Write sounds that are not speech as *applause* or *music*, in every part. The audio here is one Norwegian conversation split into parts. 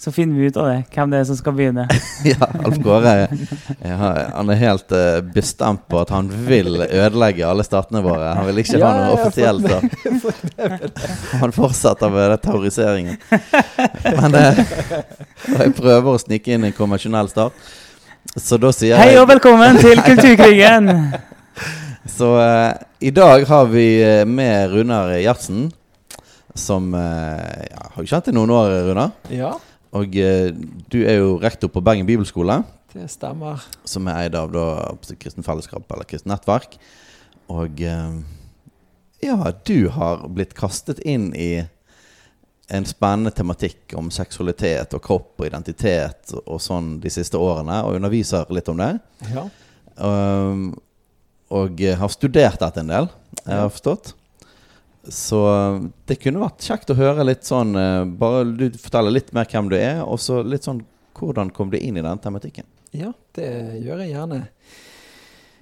Så finner vi ut av det, hvem det er som skal begynne. *laughs* ja, Alf Kåre han er helt uh, bestemt på at han vil ødelegge alle statene våre. Han vil ikke ha noe offisielt. Så. *laughs* Han fortsetter med det terroriseringen. Men uh, jeg prøver å snike inn en konvensjonell stat. Så da sier Hei og velkommen til *laughs* Kulturkrigen! Så uh, i dag har vi med Runar Gjertsen. Som ja, Har du kjent i noen år, Runar? Ja. Og eh, du er jo rektor på Bergen bibelskole. Det stemmer. Som er eid av da Kristen Fellesskap eller Kristent Nettverk. Og eh, ja, du har blitt kastet inn i en spennende tematikk om seksualitet og kropp og identitet og sånn de siste årene, og underviser litt om det. Ja. Um, og har studert dette en del, jeg har forstått. Så det kunne vært kjekt å høre litt sånn eh, Bare du forteller litt mer hvem du er, og så litt sånn hvordan kom du inn i den tematikken? Ja, det gjør jeg gjerne.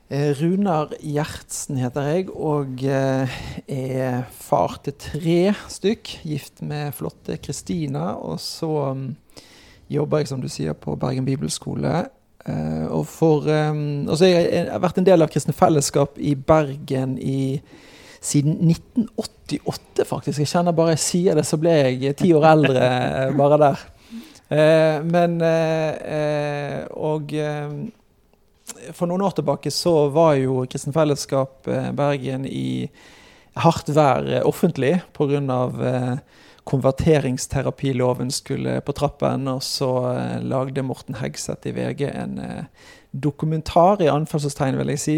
Eh, Runar Gjertsen heter jeg, og eh, er far til tre stykk. Gift med flotte Kristina. Og så um, jobber jeg, som du sier, på Bergen bibelskole. og for Og så har jeg vært en del av Kristne Fellesskap i Bergen i siden 1988, faktisk. Jeg kjenner bare jeg sier det, så ble jeg ti år eldre eh, bare der. Eh, men eh, Og for noen år tilbake så var jo Kristen Fellesskap Bergen i hardt vær offentlig pga. Eh, konverteringsterapiloven skulle på trappen. Og så lagde Morten Hegseth i VG en dokumentar, i anførselstegn, vil jeg si,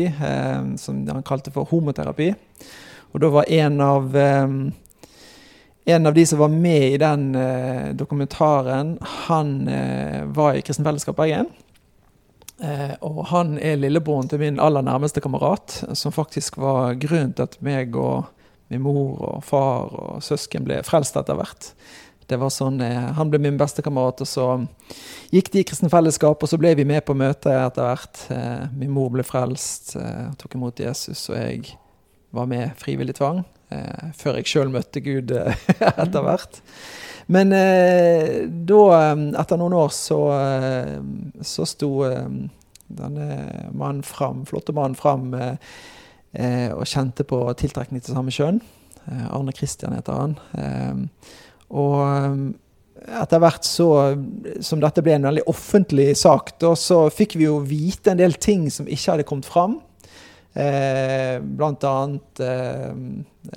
som han kalte for homoterapi. Og da var en av um, en av de som var med i den uh, dokumentaren, han uh, var i Kristen Fellesskap Bergen. Uh, og han er lillebroren til min aller nærmeste kamerat, som faktisk var grunnen til at meg og min mor og far og søsken ble frelst etter hvert. Det var sånn, Han ble min bestekamerat, og så gikk de i Kristen Fellesskap, og så ble vi med på møtet etter hvert. Min mor ble frelst, tok imot Jesus, og jeg var med frivillig tvang. Eh, før jeg sjøl møtte Gud eh, *laughs* etter hvert. Men eh, da, eh, etter noen år, så, eh, så sto denne mannen fram, flotte mannen fram og kjente på tiltrekning til samme kjønn. Arne Kristian heter han. og etter hvert så, som dette ble en veldig offentlig sak, da, så fikk vi jo vite en del ting som ikke hadde kommet fram. Eh, blant annet eh,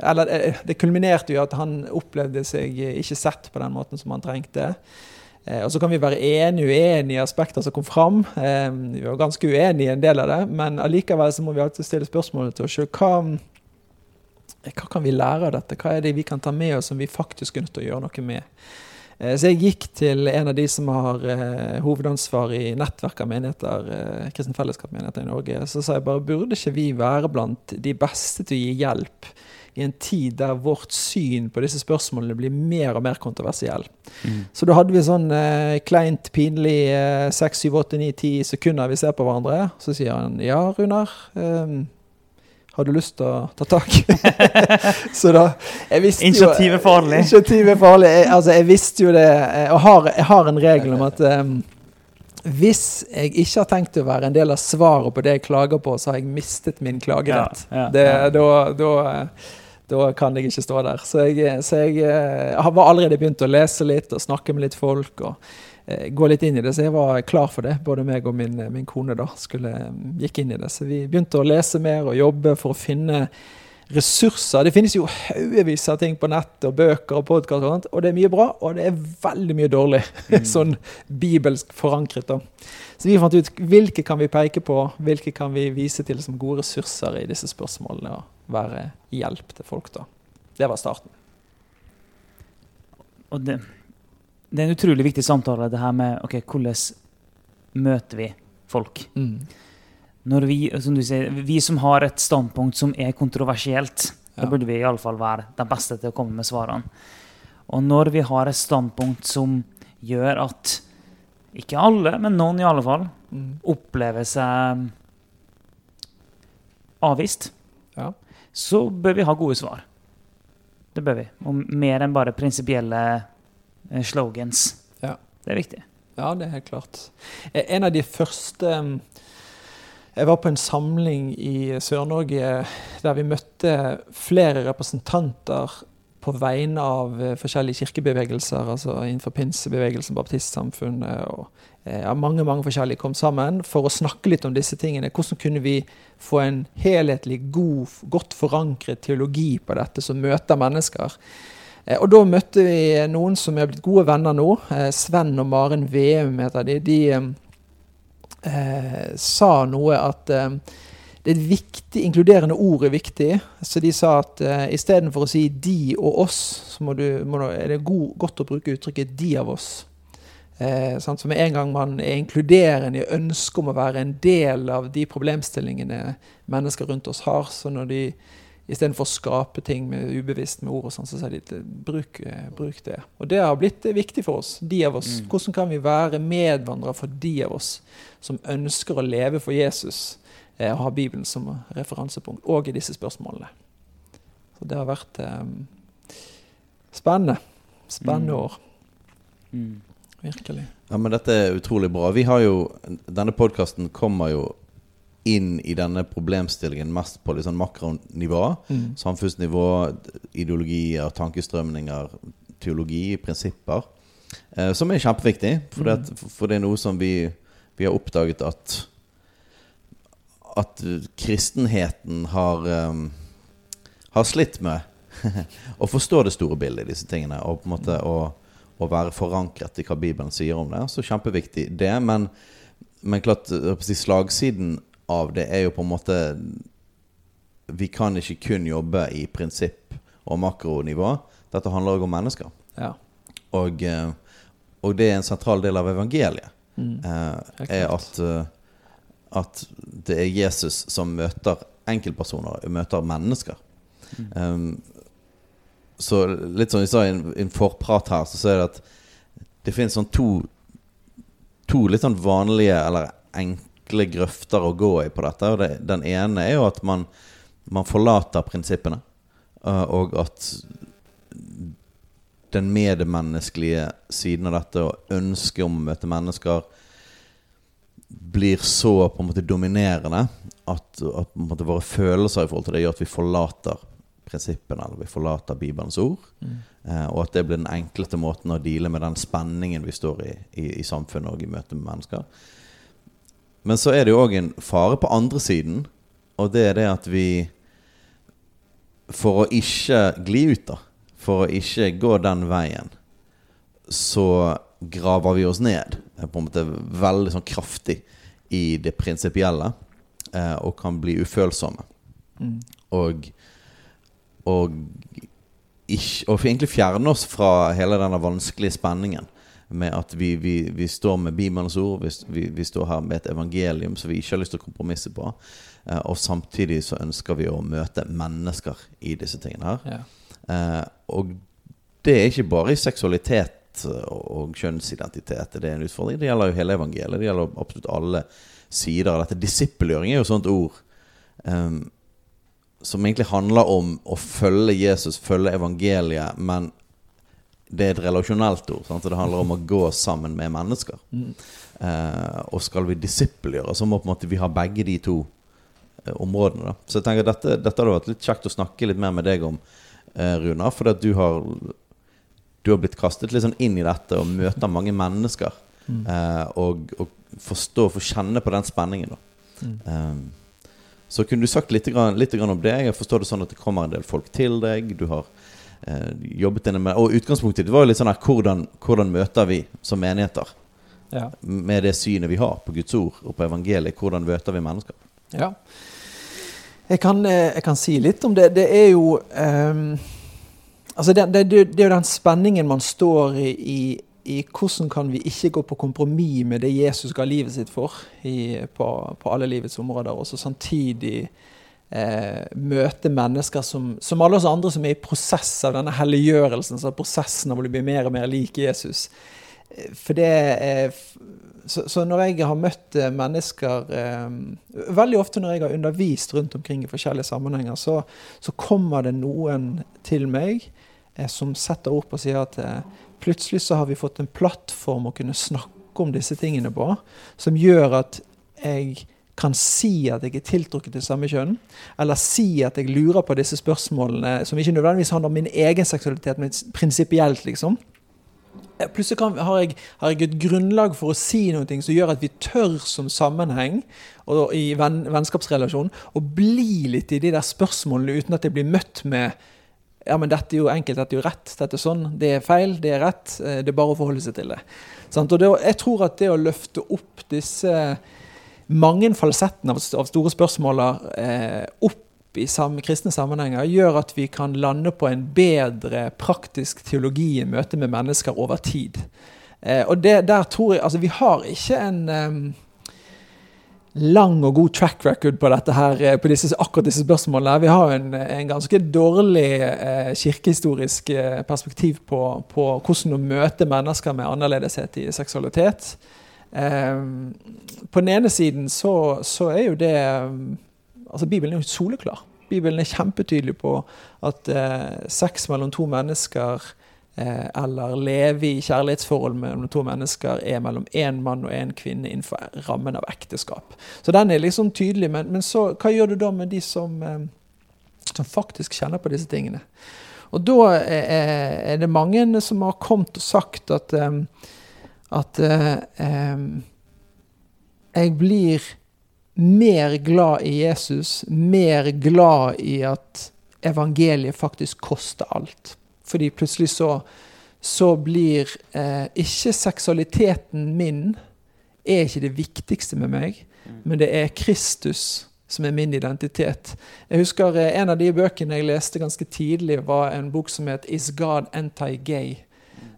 Eller eh, det kulminerte jo at han opplevde seg ikke sett på den måten som han trengte. Og så kan vi være enige uenige i aspekter som kom fram. Vi var ganske uenige i en del av det, men allikevel så må vi alltid stille spørsmålet til oss sjøl. Hva, hva kan vi lære av dette? Hva er det vi kan ta med oss som vi faktisk er nødt til å gjøre noe med? Eh, så jeg gikk til en av de som har eh, hovedansvar i nettverk av menigheter, eh, Kristen Fellesskap-menigheter i Norge. Så sa jeg bare burde ikke vi være blant de beste til å gi hjelp i en tid der vårt syn på disse spørsmålene blir mer og mer kontroversiell. Mm. Så da hadde vi sånn eh, kleint, pinlig eh, 6, 7, 8, 9, 10 sekunder vi ser på hverandre. Så sier han ja, Runar. Eh, har du lyst til å ta tak? *laughs* så da jeg visste Initiativ er farlig. Initiativ er farlig. Jeg, altså, jeg visste jo det, eh, og har, jeg har en regel om at um, hvis jeg ikke har tenkt å være en del av svaret på det jeg klager på, så har jeg mistet min klagerett. Ja, ja, det, da, da, eh, da, kan jeg ikke stå der. Så jeg, så jeg, jeg har allerede begynt å lese litt og snakke med litt folk. og Eh, gå litt inn i det. Så jeg var klar for det, både meg og min, min kone da, skulle, mm, gikk inn i det. Så vi begynte å lese mer og jobbe for å finne ressurser. Det finnes jo haugevis av ting på nett og bøker og podkast, og, og det er mye bra, og det er veldig mye dårlig. *laughs* Mm. sånn bibelsk forankret. da. Så vi fant ut hvilke kan vi peke på, hvilke kan vi vise til som gode ressurser i disse spørsmålene, og være hjelp til folk. da. Det var starten. Og det, det er en utrolig viktig samtale, det her med ok, hvordan møter vi folk. Mm. når vi, som du sier, vi som har et standpunkt som er kontroversielt, Ja. da burde vi iallfall være de beste til å komme med svarene. Og når vi har et standpunkt som gjør at ikke alle, men noen i alle fall, Mm. opplever seg avvist, Ja. så bør vi ha gode svar. Det bør vi. Og mer enn bare prinsipielle slogans. Ja. Det er viktig. Ja, det er helt klart. Eh, En av de første mm, Jeg var på en samling i Sør-Norge der vi møtte flere representanter på vegne av eh, forskjellige kirkebevegelser, altså innenfor pinsebevegelsen, baptistsamfunnet og eh, ja, mange mange forskjellige kom sammen for å snakke litt om disse tingene. Hvordan kunne vi få en helhetlig, god, godt forankret teologi på dette som møter mennesker? Eh, Og da møtte vi noen som er blitt gode venner nå. Eh, Sven og Maren Veum heter de. De eh, sa noe at eh, det er viktig, inkluderende ord er viktig. Så de sa at eh, istedenfor å si 'de og oss', så må du, må er det god, godt å bruke uttrykket 'de av oss'. Eh, sant? Så med en gang man er inkluderende i ønsket om å være en del av de problemstillingene mennesker rundt oss har, så når de Istedenfor å skape ting med ubevisst med ord, og sånn, så sier de bruk, eh, bruk det. Og det har blitt eh, viktig for oss. de av oss. Mm. Hvordan kan vi være medvandrere for de av oss som ønsker å leve for Jesus eh, og ha Bibelen som referansepunkt, og i disse spørsmålene. Så det har vært eh, spennende. Spennende Mm. år. Mm. Virkelig. Ja, men dette er utrolig bra. Vi har jo, Denne podkasten kommer jo inn i denne problemstillingen mest på litt sånn makronivå. Mm. Samfunnsnivå, ideologier, tankestrømninger, teologi, prinsipper. Eh, som er kjempeviktig, for, det, at- for det er noe som vi, vi har oppdaget at At kristenheten har um, Har slitt med *laughs* å forstå det store bildet i disse tingene. Og på en måte å, å være forankret i hva Bibelen sier om det. Så kjempeviktig det. Men, men klart, slagsiden av det er jo på en måte Vi kan ikke kun jobbe i prinsipp og makronivå. Dette handler òg om mennesker. Ja. Og, eh, og det er en sentral del av evangeliet. Mm. eh, er at, eh, at det er Jesus som møter enkeltpersoner, møter mennesker. Um, så litt som vi sa i en, en forprat her, så er det at det finnes sånn to To litt sånn vanlige eller enkle grøfter å gå i på dette. Og det, den ene er jo at man, man forlater prinsippene, eh, og at den medmenneskelige siden av dette og ønsket om å møte mennesker blir så på en måte dominerende at, at måte våre følelser i forhold til det gjør at vi forlater prinsippene, eller vi forlater Bibelens ord. Mm. Eh, og at det blir den enkleste måten å deale med den spenningen vi står i i, i samfunnet og i møte med mennesker. Men så er det jo òg en fare på andre siden, og det er det at vi For å ikke gli ut, da, for å ikke gå den veien, så graver vi oss ned på en måte veldig sånn kraftig i det prinsipielle, eh, og kan bli ufølsomme. Mm. Og, og, ikke, og egentlig fjerne oss fra hele denne vanskelige spenningen med at vi, vi, vi står med Bibelens ord, vi, vi, vi står her med et evangelium som vi ikke har lyst til å kompromisse på. Eh, og samtidig så ønsker vi å møte mennesker i disse tingene her. Ja. Eh, og det er ikke bare i seksualitet og, og kjønnsidentitet det er en utfordring. Det gjelder jo hele evangeliet. Det gjelder absolutt alle sider av dette. Disippelgjøring er jo et sånt ord em, som egentlig handler om å følge Jesus, følge evangeliet, men det er et relasjonelt ord. Sant? Så det handler om å gå sammen med mennesker. Mm. Eh, og skal vi disippelgjøre, så må på en måte vi ha begge de to eh, områdene. Da. Så jeg tenker dette, dette hadde vært litt kjekt å snakke litt mer med deg om, eh, Runar. For du du har blitt kastet litt sånn inn i dette og møter mange mennesker. Mm. Eh, og, og forstå, få kjenne på den spenningen. Da. Mm. Så kunne du sagt litt, litt om det? Jeg forstår det sånn at det kommer en del folk til deg. Du har jobbet inne med Og utgangspunktet var jo litt sånn her hvordan, hvordan møter vi som menigheter? Ja. med det synet vi har på Guds ord og på evangeliet, hvordan møter vi mennesker? Ja. Jeg kan, eh, jeg kan si litt om det. Det er jo um, Altså, det, det, det er jo den spenningen man står i, i i hvordan kan vi ikke gå på kompromiss med det Jesus ga livet sitt for i, på, på, alle livets områder, og så samtidig eh, møte mennesker som, som, alle oss andre som er i prosess av denne helliggjørelsen, så prosessen av å bli mer og mer lik Jesus. Eh, for det er, så, så, når jeg har møtt eh, mennesker eh, Veldig ofte når jeg har undervist rundt omkring i forskjellige sammenhenger, så, så kommer det noen til meg eh, som setter på og sier at eh, plutselig så har vi fått en plattform å kunne snakke om disse tingene på, som gjør at jeg kan si at jeg er tiltrukket til samme kjønn, eller si at jeg lurer på disse spørsmålene, som ikke nødvendigvis handler om min egen seksualitet, men prinsipielt, liksom. Eh, plutselig kan, har, jeg, har, jeg, et grunnlag for å si noe som gjør at vi tør som sammenheng og i venn, vennskapsrelasjon å bli litt i de der spørsmålene uten at jeg blir møtt med ja, men dette er jo enkelt, dette er jo rett, dette er sånn, det er feil, det er rett. Eh, det er bare å forholde seg til det. Og det, jeg tror at det å løfte opp disse mange falsettene av, store spørsmål eh, opp i sam, kristne sammenhenger, gjør at vi kan lande på en bedre praktisk teologi i møte med mennesker over tid. Eh, og det, der tror jeg, altså Vi har ikke en eh, lang og god track record på her, eh, på disse, akkurat disse spørsmålene. Vi har en, en ganske dårlig eh, kirkehistorisk eh, perspektiv på, på, hvordan å møte mennesker med annerledeshet i seksualitet. Eh, på den ene siden så, så er jo det altså Bibelen er jo soleklar. Bibelen er kjempetydelig på at eh, sex mellom to mennesker Eh, eller leve i kjærlighetsforhold mellom to mennesker er mellom én mann og én kvinne innenfor rammen av ekteskap. Så den er liksom tydelig. Men, men så, hva gjør du da med de som, eh, som faktisk kjenner på disse tingene? Og da er, er det mange som har kommet og sagt at, um, at eh, jeg blir mer glad i Jesus, mer glad i at evangeliet faktisk koster alt. Fordi plutselig så, så blir eh, ikke seksualiteten min er ikke det viktigste med meg, mm. men det er Kristus som er min identitet. Jeg husker eh, En av de bøkene jeg leste ganske tidlig, var en bok som het 'Is God Anti-Gay?'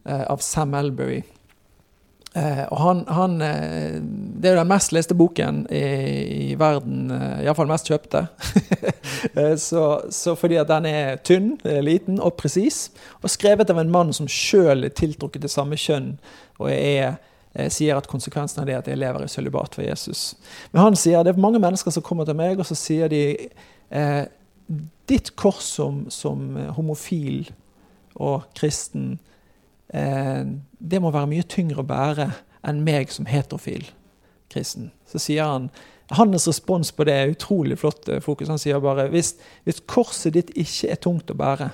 Eh, av Sam Elbury. Eh, og han, han, eh, Det er jo den mest leste boken i, i verden, eh, iallfall mest kjøpte. *laughs* Eh, så, så, fordi at den er tynn, liten og presis, og skrevet av en mann som sjøl er tiltrukket til samme kjønn, og er, sier at konsekvensen av det er at jeg lever i sølibat for Jesus. Men han sier det er mange mennesker som kommer til meg, og så sier de eh, ditt kors som, som homofil og kristen det må være mye tyngre å bære enn meg som heterofil kristen. Så sier han Hans respons på det er utrolig flott eh, fokus. Han sier bare hvis, hvis korset ditt ikke er tungt å bære,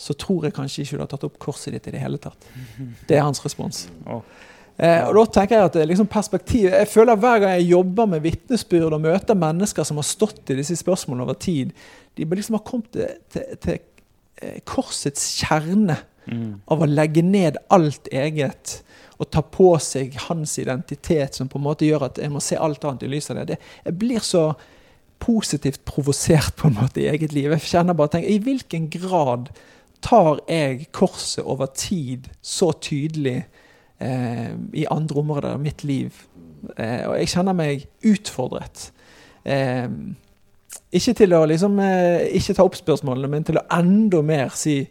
så tror jeg kanskje ikke du har tatt opp korset ditt i det hele tatt. *laughs* Det er hans respons. Eh, og da tenker Jeg at det er liksom perspektiv, jeg føler hver gang jeg jobber med vitnesbyrd og møter mennesker som har stått i disse spørsmålene over tid, de liksom har kommet til, til, til eh, korsets kjerne Mm. Av å legge ned alt eget og ta på seg hans identitet, som på en måte gjør at jeg må se alt annet i lys av det. jeg blir så positivt provosert på en måte i eget liv. Jeg kjenner bare tenker, I hvilken grad tar jeg korset over tid så tydelig eh, i andre områder av mitt liv? Eh, og jeg kjenner meg utfordret. Eh, ikke til å liksom, eh, ikke ta opp spørsmålene, men til å enda mer si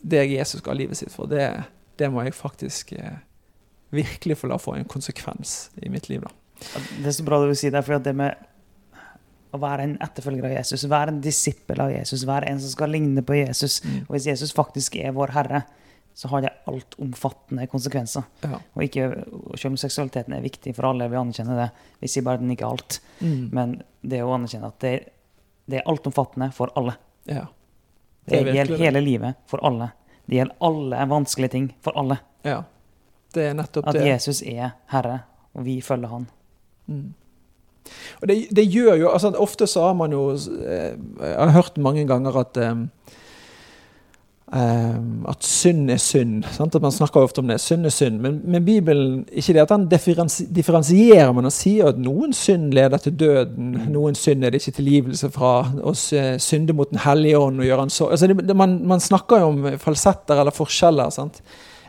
det Jesus ga livet sitt for, det, det må jeg faktisk eh, virkelig få la få en konsekvens i mitt liv. da. Det er så bra du sier det, for det med å være en etterfølger av Jesus, være en disippel av Jesus, være en som skal ligne på Jesus. Mm. Og hvis Jesus faktisk er vår Herre, så har det altomfattende konsekvenser. Ja. Og ikke, Selv om seksualiteten er viktig for alle, vi anerkjenner det. Vi sier bare at den ikke er alt. Mm. Men det å anerkjenne at det, det er altomfattende for alle. Ja. Det, det gjelder hele livet for alle. Det gjelder alle vanskelige ting for alle. Ja, det er nettopp At det. At Jesus er Herre, og vi følger Han. Mm. Og det, det, gjør jo altså Ofte så har man jo eh, Jeg har hørt mange ganger at Um, at synd er synd. Sant? At Man snakker ofte om det. Synd er synd. Men, men Bibelen ikke det at han differensierer, men han sier at noen synd leder til døden. Mm. Noen synd er det ikke tilgivelse fra. Å synde mot Den hellige ånd og gjøre han så altså det, det, man, man, snakker jo om falsetter eller forskjeller. Sant?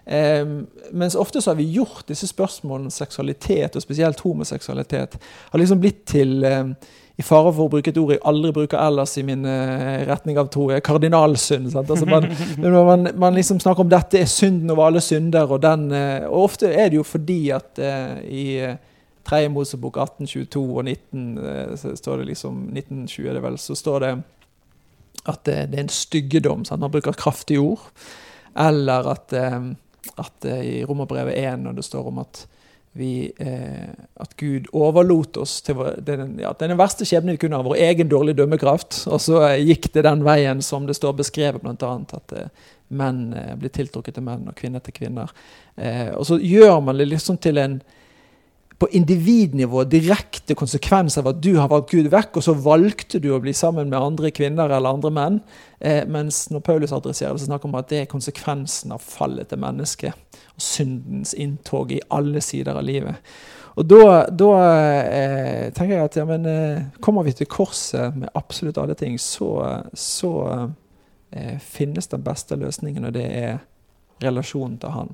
Eh, mens ofte så har vi gjort disse spørsmålene om seksualitet, og spesielt homoseksualitet, har liksom blitt til eh, i fare for å bruke et ord jeg aldri bruker ellers i min uh, retning av tro, kardinalsynd. Altså man, *laughs* man, man, liksom snakker om dette er synden over alle synder, og, den, uh, og ofte er det jo fordi at uh, i uh, 3. Mosebok 1822 og 19, så står det liksom 1920 er det vel, så står det at det, det er en styggedom. Sant? Man bruker kraftige ord. Eller at, at i Romerbrevet 1, når det står om at vi, eh, at Gud overlot oss til den, ja, den verste skjebnen vi kunne ha, vår egen dårlige dømmekraft. Og så eh, gikk det den veien som det står beskrevet, bl.a. at eh, menn eh, blir tiltrukket til menn og kvinner til kvinner. Eh, og så gjør man det liksom til en på individnivå direkte konsekvens av at du har valgt Gud vekk, og så valgte du å bli sammen med andre kvinner eller andre menn. Eh, mens når Paulus adresserer det, så snakker han om at det er konsekvensen av fallet til mennesket. Og syndens inntog i alle sider av livet. Og da, da eh, tenker jeg at ja, men, eh, kommer vi til korset med absolutt alle ting, så, så eh, finnes den beste løsningen, og det er relasjonen til Han.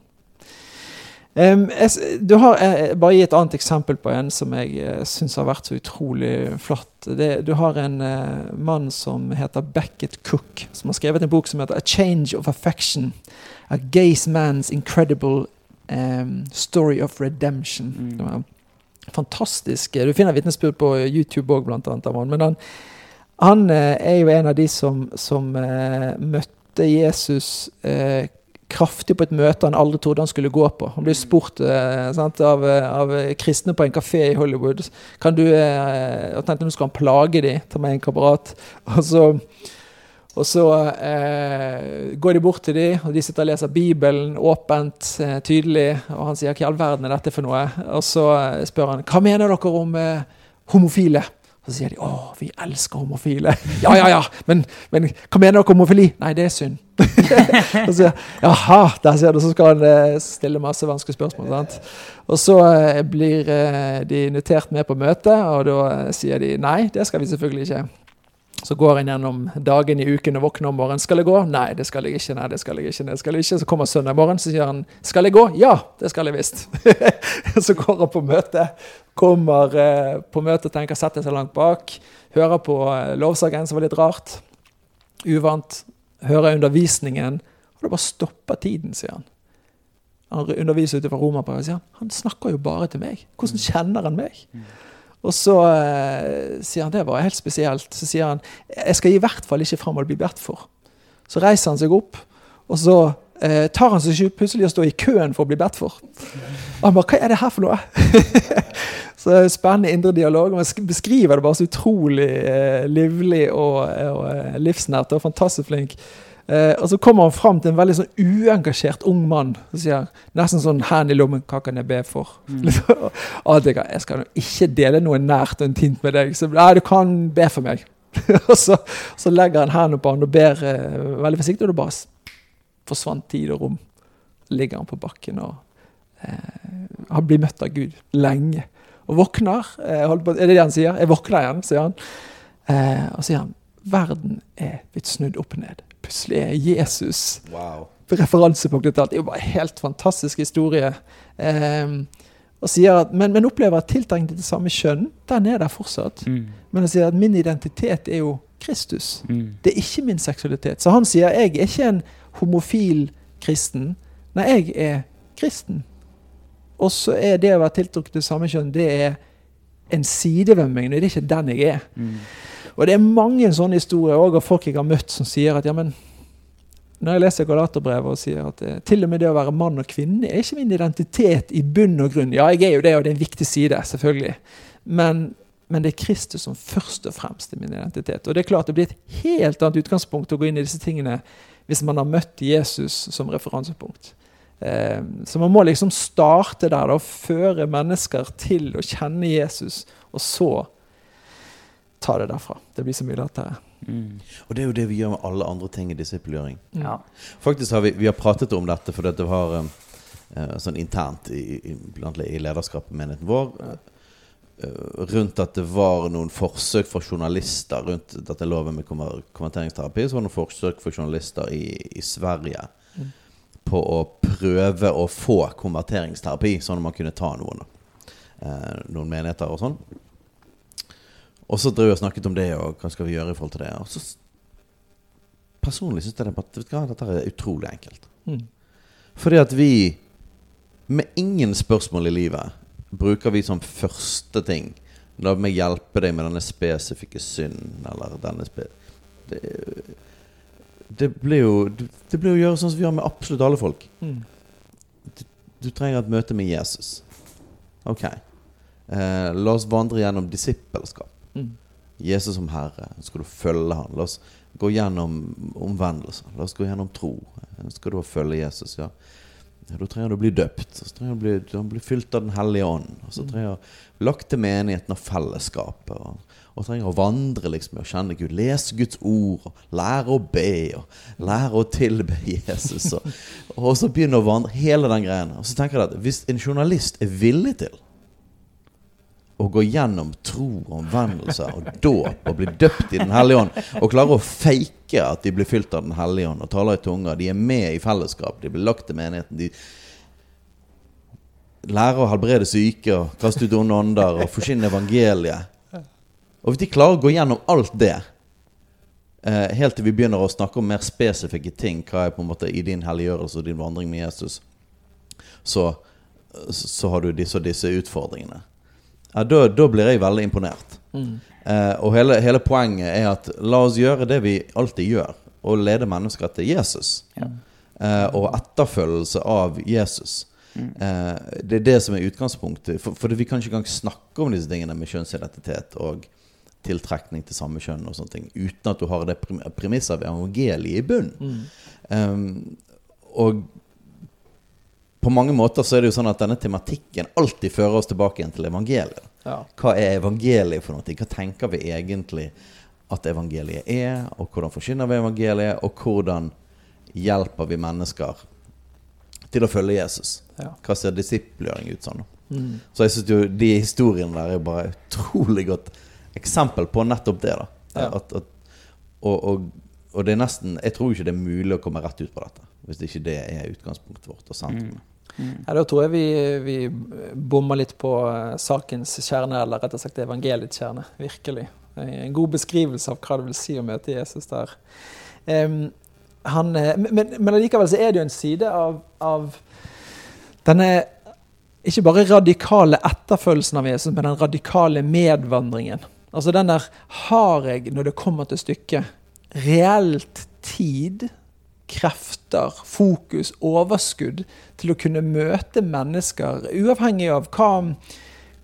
Du har uh, bare gi et annet eksempel på en som jeg uh, syns har vært så utrolig flott. Det, du har en uh, mann som heter Beckett Cook, som har skrevet en bok som heter A Change of Affection. A Gaze Man's Incredible um, Story of Redemption. Mm. Fantastisk. Du finner vitnesbyrd på YouTube òg, blant annet. Av han. Men han, han er jo en av de som, som møtte Jesus kraftig på et møte han aldri trodde han skulle gå på. Han ble spurt eh, sant, av, av, kristne på en kafé i Hollywood kan du, eh, og tenkte nå skal han plage dem, ta med en kamerat. *laughs* Og så, og så eh, går de bort til dem, og de sitter og leser Bibelen åpent, eh, tydelig. Og han sier 'hva i all verden er dette for noe?' Og så eh, spør han 'hva mener dere om eh, homofile?' Så sier de 'Å, vi elsker homofile'. *laughs* ja, ja, ja, men, men hva mener dere homofili? Nei, det er synd. og *laughs* så, Jaha, der ser du, så skal han eh, stille masse vanskelige spørsmål. Sant? Og så eh, blir eh, de invitert med på møte, og da sier de nei, det skal vi selvfølgelig ikke. Så går en gjennom dagen i uken og våkner om morgenen. 'Skal jeg gå?' 'Nei, det skal jeg ikke.' nei, det skal jeg ikke, nei, det skal jeg ikke. Så kommer søndag morgen, så sier han 'Skal jeg gå?' 'Ja, det skal jeg visst'. *laughs* så går han på møte, kommer eh, på møte og tenker setter seg langt bak. Hører på eh, lovsangen, som var litt rart. Uvant. Hører undervisningen, og det bare stopper tiden, sier han. Han underviser ute fra Romerbrevet sier han, han snakker jo bare til meg. Hvordan kjenner han meg? Og så uh, sier han det var helt spesielt. Så sier han jeg skal i hvert fall ikke fram og bli bedt for. Så reiser han seg opp, og så uh, tar han seg plutselig å stå i køen for å bli bedt for. Og han bare Hva er det her for noe? *laughs* så Spennende indre dialog. og Han beskriver det bare så utrolig uh, livlig og, og livsnært og fantastisk flink. Eh, og så kommer han fram til en veldig sånn uengasjert ung mann. Så sier han nesten sånn 'Hendene i lommen, hva kan jeg be for?' Mm. *laughs* og jeg, jeg skal ikke dele noe nært og intimt med deg, så nei, du kan be for meg. *laughs* og så, så, legger han hendene på han og ber eh, veldig forsiktig, og det bare forsvant tid og rom. Ligger han på bakken og eh, han blir møtt av Gud lenge. Og våkner. Eh, på, er det det han sier? Jeg våkner igjen, sier han. Eh, og sier han verden er blitt snudd opp ned plutselig er Jesus wow. referansepunktet til alt. Det er jo bare en helt fantastisk historie. Um, og sier at, men, men opplever at tiltrekningen til det samme kjønn den er der fortsatt. Mm. Men han sier at min identitet er jo Kristus. Mm. Det er ikke min seksualitet. Så han sier jeg er ikke en homofil kristen. Nei, jeg er kristen. Og så er det å være tiltrukket til samme kjønn det er en side ved meg. Det er ikke den jeg er. Mm. Og det er mange sånne historier også, av folk jeg har møtt som sier at ja, men når jeg leser Galaterbrevet og sier at eh, til og med det å være mann og kvinne er ikke min identitet i bunn og grunn. Ja, jeg er jo det, og det er en viktig side, selvfølgelig. Men, men det er Kristus som først og fremst er min identitet. Og det er klart det blir et helt annet utgangspunkt å gå inn i disse tingene hvis man har møtt Jesus som referansepunkt. Eh, så man må liksom starte der og føre mennesker til å kjenne Jesus, og så ta det derfra. Det blir så mye lettere. Mm. Og det er jo det vi gjør med alle andre ting i disippelgjøring. Mm. Ja. Faktisk har vi, vi, har pratet om dette fordi det var um, sånn internt i, i, i lederskapet i menigheten vår. ja. rundt at det var noen forsøk for journalister rundt dette loven med konverteringsterapi. Så var det noen forsøk for journalister i, i Sverige mm. på å prøve å få konverteringsterapi, sånn at man kunne ta noen. Eh, noen menigheter og sånn. Og så drev vi og snakket om det, og hva skal vi gjøre i forhold til det. Og så Personlig syns jeg at dette er utrolig enkelt. Mm. Fordi at vi, med ingen spørsmål i livet, bruker vi som første ting La meg hjelpe deg med denne spesifikke synden, eller denne spe... Det, det blir jo Det blir å gjøre sånn som vi gjør med absolutt alle folk. Mm. Du, du trenger et møte med Jesus. Ok. Eh, la oss vandre gjennom disippelskap. Jesus som Herre. Så skal du følge han La oss gå gjennom omvendelsen. La oss gå gjennom tro. Skal du følge Jesus, ja. Da trenger du å bli døpt. Så trenger du å bli, du bli fylt av Den hellige ånd. Og så trenger du lagt til menigheten og fellesskapet. Og, og trenger å vandre liksom og kjenne Gud. Lese Guds ord. Og lære å be. Og lære å tilbe *laughs* Jesus. Og, og så begynne å vandre. Hele den greien. Og så tenker jeg at hvis en journalist er villig til å gå gjennom tro og omvendelse og dåp og bli døpt i Den hellige ånd, og klare å fake at de blir fylt av Den hellige ånd og taler i tunger, de er med i fellesskap, de blir lagt til menigheten, de lærer å helbrede syke og kaste ut onde ånder og forsyne evangeliet. Og hvis de klarer å gå gjennom alt det, eh, helt til vi begynner å snakke om mer spesifikke ting, hva er på en måte i din helliggjørelse og din vandring med Jesus, så, så har du disse og disse utfordringene ja, da, da, blir jeg veldig imponert. Mm. Eh, og hele, hele, poenget er at la oss gjøre det vi alltid gjør, og lede mennesker til Jesus. Ja. Eh, og etterfølgelse av Jesus. Mm. Eh, det er det som er utgangspunktet. For, for, vi kan ikke engang snakke om disse tingene med kjønnsidentitet og tiltrekning til samme kjønn og sånne ting uten at du har det premisset av evangeliet i bunnen. Mm. Um, og på mange måter så er det jo sånn at denne tematikken alltid fører oss tilbake igjen til evangeliet. Ja. Hva er evangeliet for noe? Hva tenker vi egentlig at evangeliet er? Og hvordan forkynner vi evangeliet? Og hvordan hjelper vi mennesker til å følge Jesus? Ja. Hva ser disiplgjøring ut sånn? Mm. Så jeg syns jo de historiene der er bare utrolig godt eksempel på nettopp det. da ja. at, at, og, og, og, det er nesten Jeg tror ikke det er mulig å komme rett ut på dette hvis ikke det er utgangspunktet vårt og sentrumet. Mm. Mm. Da tror jeg vi, vi bommer litt på uh, sakens kjerne, eller rett og slett evangeliets kjerne. Virkelig. En god beskrivelse av hva det vil si å møte Jesus der. Um, han, eh, men, men likevel så er det jo en side av, av denne ikke bare radikale etterfølgelsen av Jesus, men den radikale medvandringen. Altså den der Har jeg, når det kommer til stykket, reelt tid krefter, fokus, overskudd til å kunne møte mennesker, uavhengig av hva,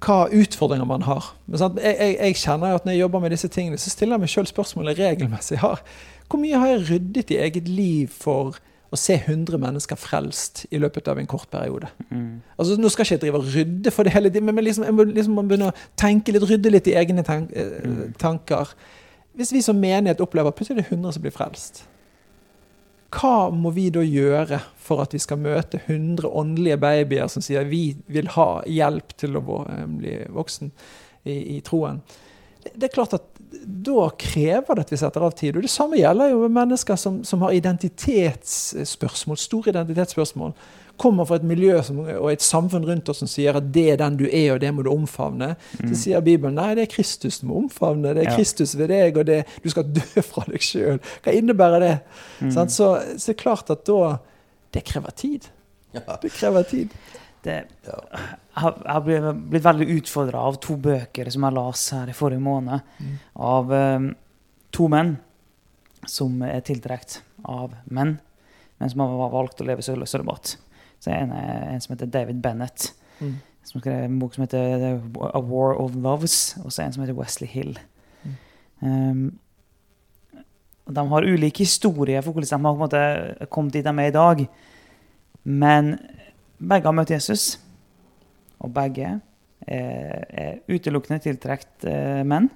hva utfordringer man har. Jeg, jeg, jeg, kjenner at Når jeg jobber med disse tingene, så stiller jeg meg sjøl spørsmålet regelmessig. Har, hvor mye har jeg ryddet i eget liv for å se 100 mennesker frelst i løpet av en kort periode? Mm. Altså, Nå skal ikke jeg drive og rydde for det hele tiden, men liksom, jeg må liksom begynne å tenke litt, rydde litt i egne tank, eh, mm. tanker. Hvis vi som menighet opplever plutselig det er 100 som blir frelst, hva må vi da gjøre for at vi skal møte 100 åndelige babyer som sier vi vil ha hjelp til å eh, bli voksen i, i troen? Det er klart at Da krever det at vi setter av tid. og Det samme gjelder jo mennesker som, som har identitetsspørsmål, store identitetsspørsmål kommer fra et miljø som, og et samfunn rundt oss som sier at det er den du er, og det må du omfavne, mm. så sier Bibelen nei, det er Kristus du må omfavne. Det er ja. Kristus ved deg, og det, du skal dø *laughs* fra deg sjøl. Hva innebærer det? Mm. Så, så, det er klart at da Det krever tid. Ja. Det krever tid. Det, jeg har blitt, veldig utfordra av to bøker som jeg leste her i forrige måned. Mm. Av um, to menn som er tiltrukket av menn, men som har valgt å leve sølibat. Så er en, en som heter David Bennett, mm. som skrev en bok som heter A War of Loves, og så en som heter Wesley Hill. Mm. Um, de har ulike historier for hvordan de har kommet dit de er i dag. Men begge har møtt Jesus. Og begge er, er utelukkende tiltrukket eh, menn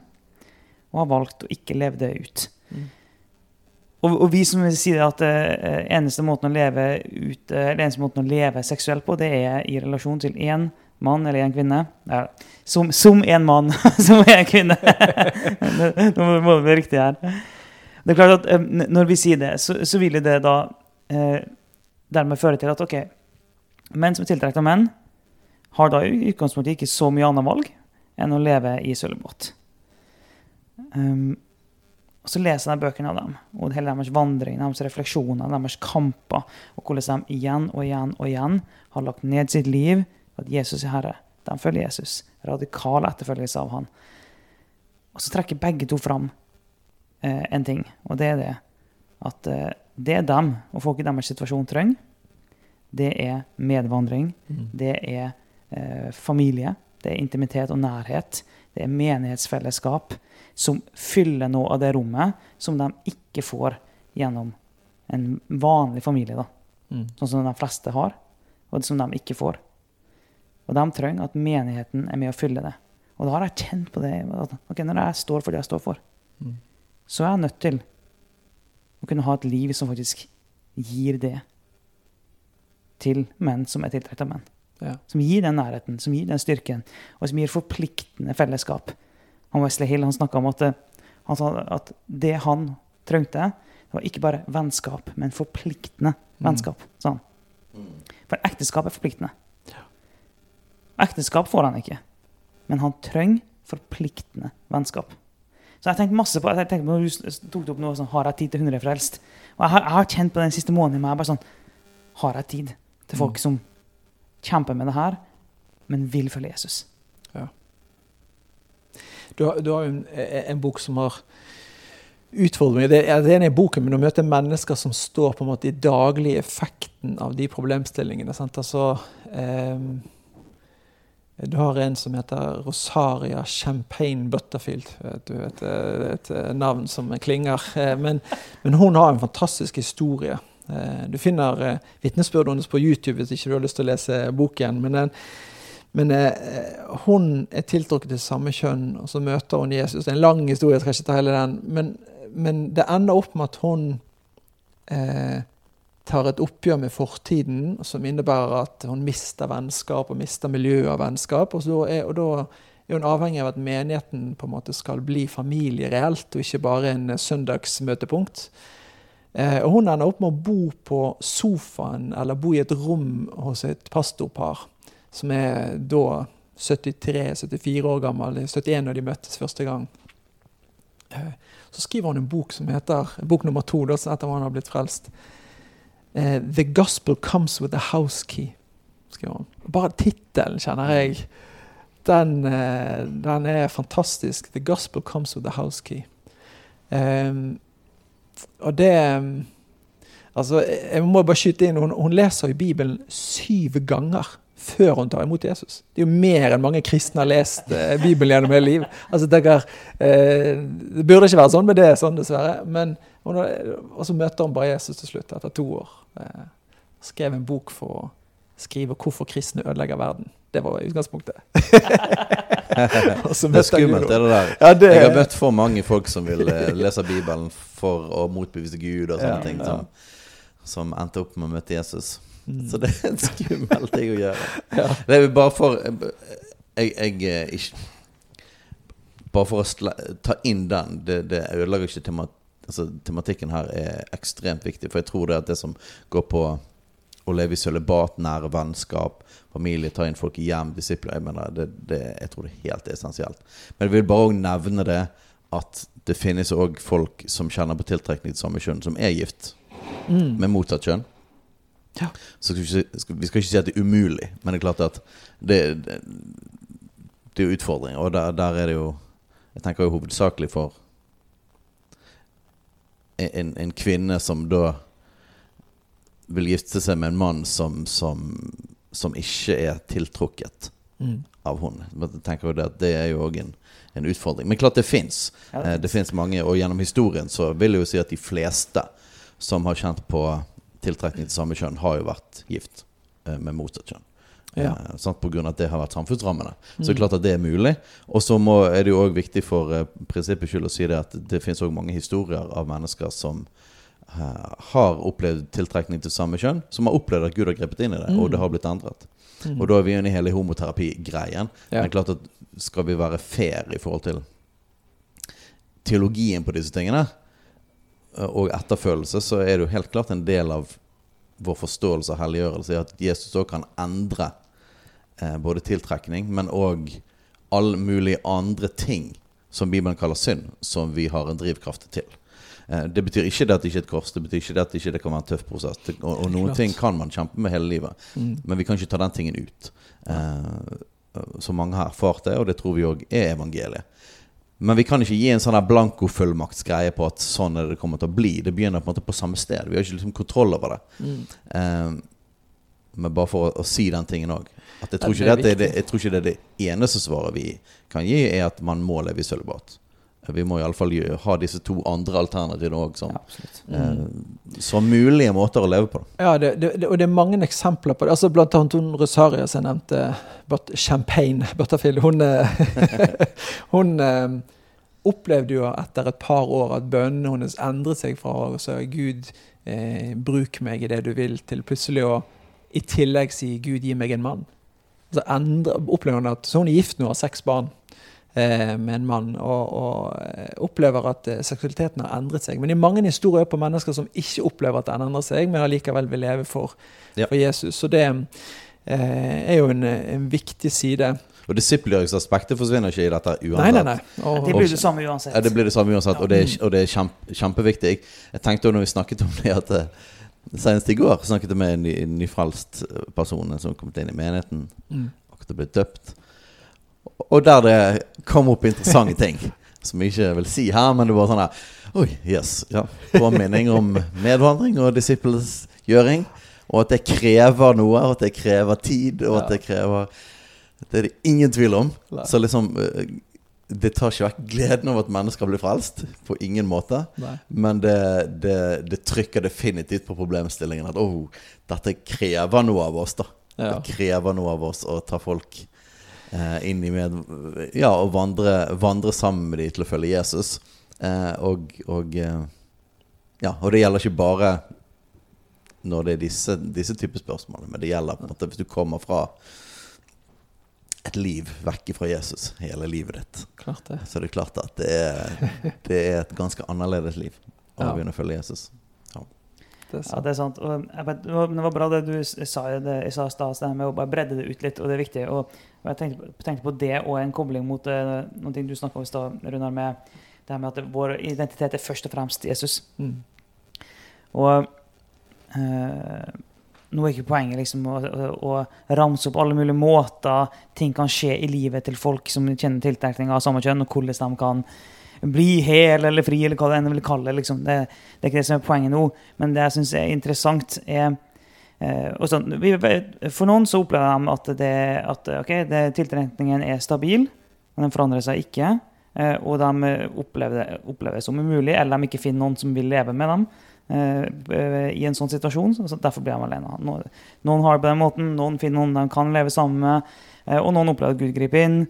og har valgt å ikke leve det ut. Mm. Og, og, vi som sier at uh, eneste måten å leve ut, uh, eneste måten å leve seksuelt på, det er i relasjon til én mann eller én kvinne. Ja, som, som en mann, *laughs* som en kvinne. *laughs* Nå må det bli riktig her. Det er klart at um, Når vi sier det, så, så vil det da uh, dermed føre til at ok, menn som er tiltrukket av menn, har da i utgangspunktet ikke så mye annet valg enn å leve i sølvbåt. Um, og så leser jeg bøkene av dem, og hele deres vandring, deres refleksjoner, deres kamper, og hvordan de igjen og igjen og igjen har lagt ned sitt liv for at Jesus er Herre. De følger Jesus. Radikal etterfølgelse av han. Og så trekker begge to fram eh, en ting, og det er det at eh, det dem og folk i deres situasjon trenger, det er medvandring, Mm. det er eh, familie, det er intimitet og nærhet, det er menighetsfellesskap som fyller noe av det rommet som de ikke får gjennom en vanlig familie. Mm. sånn som de fleste har, og som de ikke får. Og de trenger at menigheten er med å fylle det. Og da har jeg kjent på det at ok, når jeg står for det jeg står for, Mm. så er jeg nødt til å kunne ha et liv som faktisk gir det til menn som er tiltrukket av menn. Ja. Som gir den nærheten, som gir den styrken, og som gir forpliktende fellesskap. Han Wesley Hill han snakka om at, han sa at det han trengte, det var ikke bare vennskap, men forpliktende vennskap. sa han. For ekteskap er forpliktende. Ekteskap får han ikke, men han trenger forpliktende vennskap. Så jeg tenkte masse på, jeg tenkte på når du tok det opp noe sånn, Har jeg tid til 100 frelst? Og jeg har, jeg har kjent på den siste måneden med bare sånn Har jeg tid til folk Mm. som kjemper med det her, men vil følge Jesus? Du, har, du har en, en bok som har utfordringer. Det, er- en i boken, men å møte mennesker som står på en måte i daglig effekten av de problemstillingene. Sant? Altså, eh, du har en som heter Rosaria Champagne Butterfield. Du vet, det er et eh, navn som klinger. Eh, Men, men hun har en fantastisk historie. Eh, Du finner eh, vitnesbyrd hennes på YouTube hvis ikke du har lyst til å lese boken. Men, den, men eh, hun er tiltrukket til samme kjønn, og så møter hun Jesus. Det er en lang historie, jeg skal ikke ta hele den. Men, men det ender opp med at hun eh, tar et oppgjør med fortiden, som innebærer at hun mister vennskap og mister miljøet av vennskap. Og, så er, og da er hun avhengig av at menigheten på en måte skal bli familie reelt, og ikke bare en eh, søndagsmøtepunkt. Eh, og hun ender opp med å bo på sofaen, eller bo i et rom hos et pastorpar, som er da 73-74 år gammel, 71 da de møttes første gang. Eh, så skriver hun en bok som heter, bok nummer to, da, etter han har blitt frelst. Eh, 'The Gospel Comes With A House Key'. skriver hun. Bare tittelen kjenner jeg. Den, eh, den er fantastisk. 'The Gospel Comes With A House Key'. Um, og det Altså, jeg må bare skyte inn, hun, hun leser jo Bibelen syv ganger før hun tar imot Jesus. Det er jo mer enn mange kristne har lest eh, Bibelen gjennom hele livet. Altså, tenker, eh, det burde ikke være sånn, men det er sånn, dessverre. Men, og så møter hun bare Jesus til slutt, etter to år. Eh, skrev en bok for å skrive 'Hvorfor kristne ødelegger verden'. Det var utgangspunktet. *laughs* Det er skummelt, Gud. det der. Ja, det, Jeg har møtt for mange folk som vil eh, lese Bibelen for å motbevise Gud og sånne Ja, ting, ja. som, som endte opp med å møte Jesus. Så det er en skummel ting å gjøre. Ja. Det er bare for Jeg, jeg eh, ikke Bare for å sla, ta inn den. Det, det ødelegger ikke tema, altså, Tematikken her er ekstremt viktig. For jeg tror det at det som går på å leve i sølibat, nære vennskap, familie, ta inn folk i hjem, disipler jeg, mener, det, det, jeg tror det er helt essensielt. Men jeg vil bare også nevne det at det finnes òg folk som kjenner på tiltrekning til samme kjønn, som er gift Mm. med motsatt kjønn. Ja. Så vi, skal, ikke si at det er umulig, men det er klart at det, det, det er jo utfordringer. Og der, der er det jo Jeg tenker jo hovedsakelig for en, en kvinne som da vil gifte seg med en mann som, som, som ikke er tiltrukket Mm. av henne. Jeg tenker jo det at det er jo òg en, en utfordring. Men klart det fins. Ja, Eh, Det finnes mange, og gjennom historien så vil jeg jo si at de fleste som har kjent på tiltrekning til samme kjønn, har jo vært gift eh, med motsatt kjønn. Ja. Eh, sant? På grunn av at det har vært samfunnsrammene. Så det Mm. er klart at det er mulig. Og så er det jo òg viktig for eh, prinsippets skyld å si det at det finnes òg mange historier av mennesker som eh, har opplevd tiltrekning til samme kjønn, som har opplevd at Gud har grepet inn i det, Mm. og det har blitt endret. Mm. Og da er vi inne i hele homoterapi-greien. Ja. Men klart at skal vi være fair i forhold til teologien på disse tingene, og etterfølelse, så er det jo helt klart en del av vår forståelse av helliggjørelse, at Jesus òg kan endre eh, både tiltrekning, men òg all mulig andre ting som Bibelen kaller synd, som vi har en drivkraft til. Eh, det betyr ikke det at det ikke er et kors, det betyr ikke det at det ikke kan være en tøff prosess. Og, og, noen ting kan man kjempe med hele livet, Mm. men vi kan ikke ta den tingen ut. Eh, som mange har erfart det, og det tror vi òg er evangeliet. Men vi kan ikke gi en sånn blankofullmaktsgreie på at sånn er det det kommer til å bli. Det begynner på en måte på samme sted. Vi har ikke liksom kontroll over det. Mm. Um, men bare for å, å si den tingen òg. Jeg jeg tror ikke det er det eneste svaret vi kan gi, er at man må leve i sølibat. Vi må iallfall ha disse to andre alternativene òg som, eh, som mulige måter å leve på. Ja, det, det, og det er mange eksempler på det. Altså Blant annet hun Rosaria som jeg nevnte, but Champagne *laughs* Butterfield. Hun, eh, *laughs* hun eh, opplevde jo etter et par år at bønnene hennes endret seg fra å si Gud, eh, bruk meg i det du vil, til plutselig å i tillegg si Gud, gi meg en mann. Så endre, opplever hun at så hun er gift nå og har seks barn med en mann, og, og eh, opplever at eh, seksualiteten har endret seg. Men det er mange historier på mennesker som ikke opplever at den endrer seg, men allikevel vil leve for, Ja. for Jesus. Så det eh, er jo en, en viktig side. Og disippelgjøringsaspektet forsvinner ikke i dette uansett. nei, nei. Og, Det blir det samme uansett. Ja, det blir det samme uansett, og det er, og det er kjempe, kjempeviktig. Jeg, tenkte også når vi snakket om det, at eh, senest i går snakket jeg med en, ny, en nyfrelst person som kom inn i menigheten, Mm. akkurat ble døpt. Og der det kom opp interessante *laughs* ting, som jeg ikke vil si her, men det var sånn her Oi, yes. Ja. Påminning om medvandring og disippelsgjøring. Og at det krever noe, og at det krever tid, og at det krever Det er det ingen tvil om. Så liksom eh, Det tar ikke vekk gleden over at mennesker blir frelst. På ingen måte. Nei. Men det, det, det trykker definitivt på problemstillingen at oh, dette krever noe av oss. da Ja. Det krever noe av oss å ta folk inn i med Ja, og vandre, vandre sammen med dem til å følge Jesus. Eh, og og eh, ja, og det gjelder ikke bare når det er disse, disse typer spørsmål, men det gjelder på en måte hvis du kommer fra et liv vekk fra Jesus hele livet ditt. Klart det. Så det er klart at det er, det er et ganske annerledes liv å Ja. begynne å følge Jesus. det er Ja, det er sant. Og jeg vet, det var- men det var bra det du sa det- i sa i stad, det med å bare bredde det ut litt, og det er viktig. Og, og jeg tenkte, på- tenkte på det og en kobling mot uh, noen ting du snakka om i stad, Runar, med det her med at vår identitet er først og fremst Jesus. Mm. Og uh, nå er ikke poenget liksom å, å, å ramse opp alle mulige måter ting kan skje i livet til folk som kjenner tiltrekning av samme kjønn, og hvordan de kan bli hel eller fri, eller hva det enn vil kalle. Liksom. Det, det er ikke det som er poenget nå. Men det jeg syns er interessant, er eh, sånn, vi, For noen så opplever de at, det, at okay, det, tiltrekningen er stabil, men den forandrer seg ikke. eh, og de opplever det, opplever det som umulig, eller de ikke finner noen som vil leve med dem eh, i en sånn situasjon. Så, derfor blir de alene. Noen, har det på den måten, noen finner noen de kan leve sammen med, eh, og noen opplever at Gud griper inn.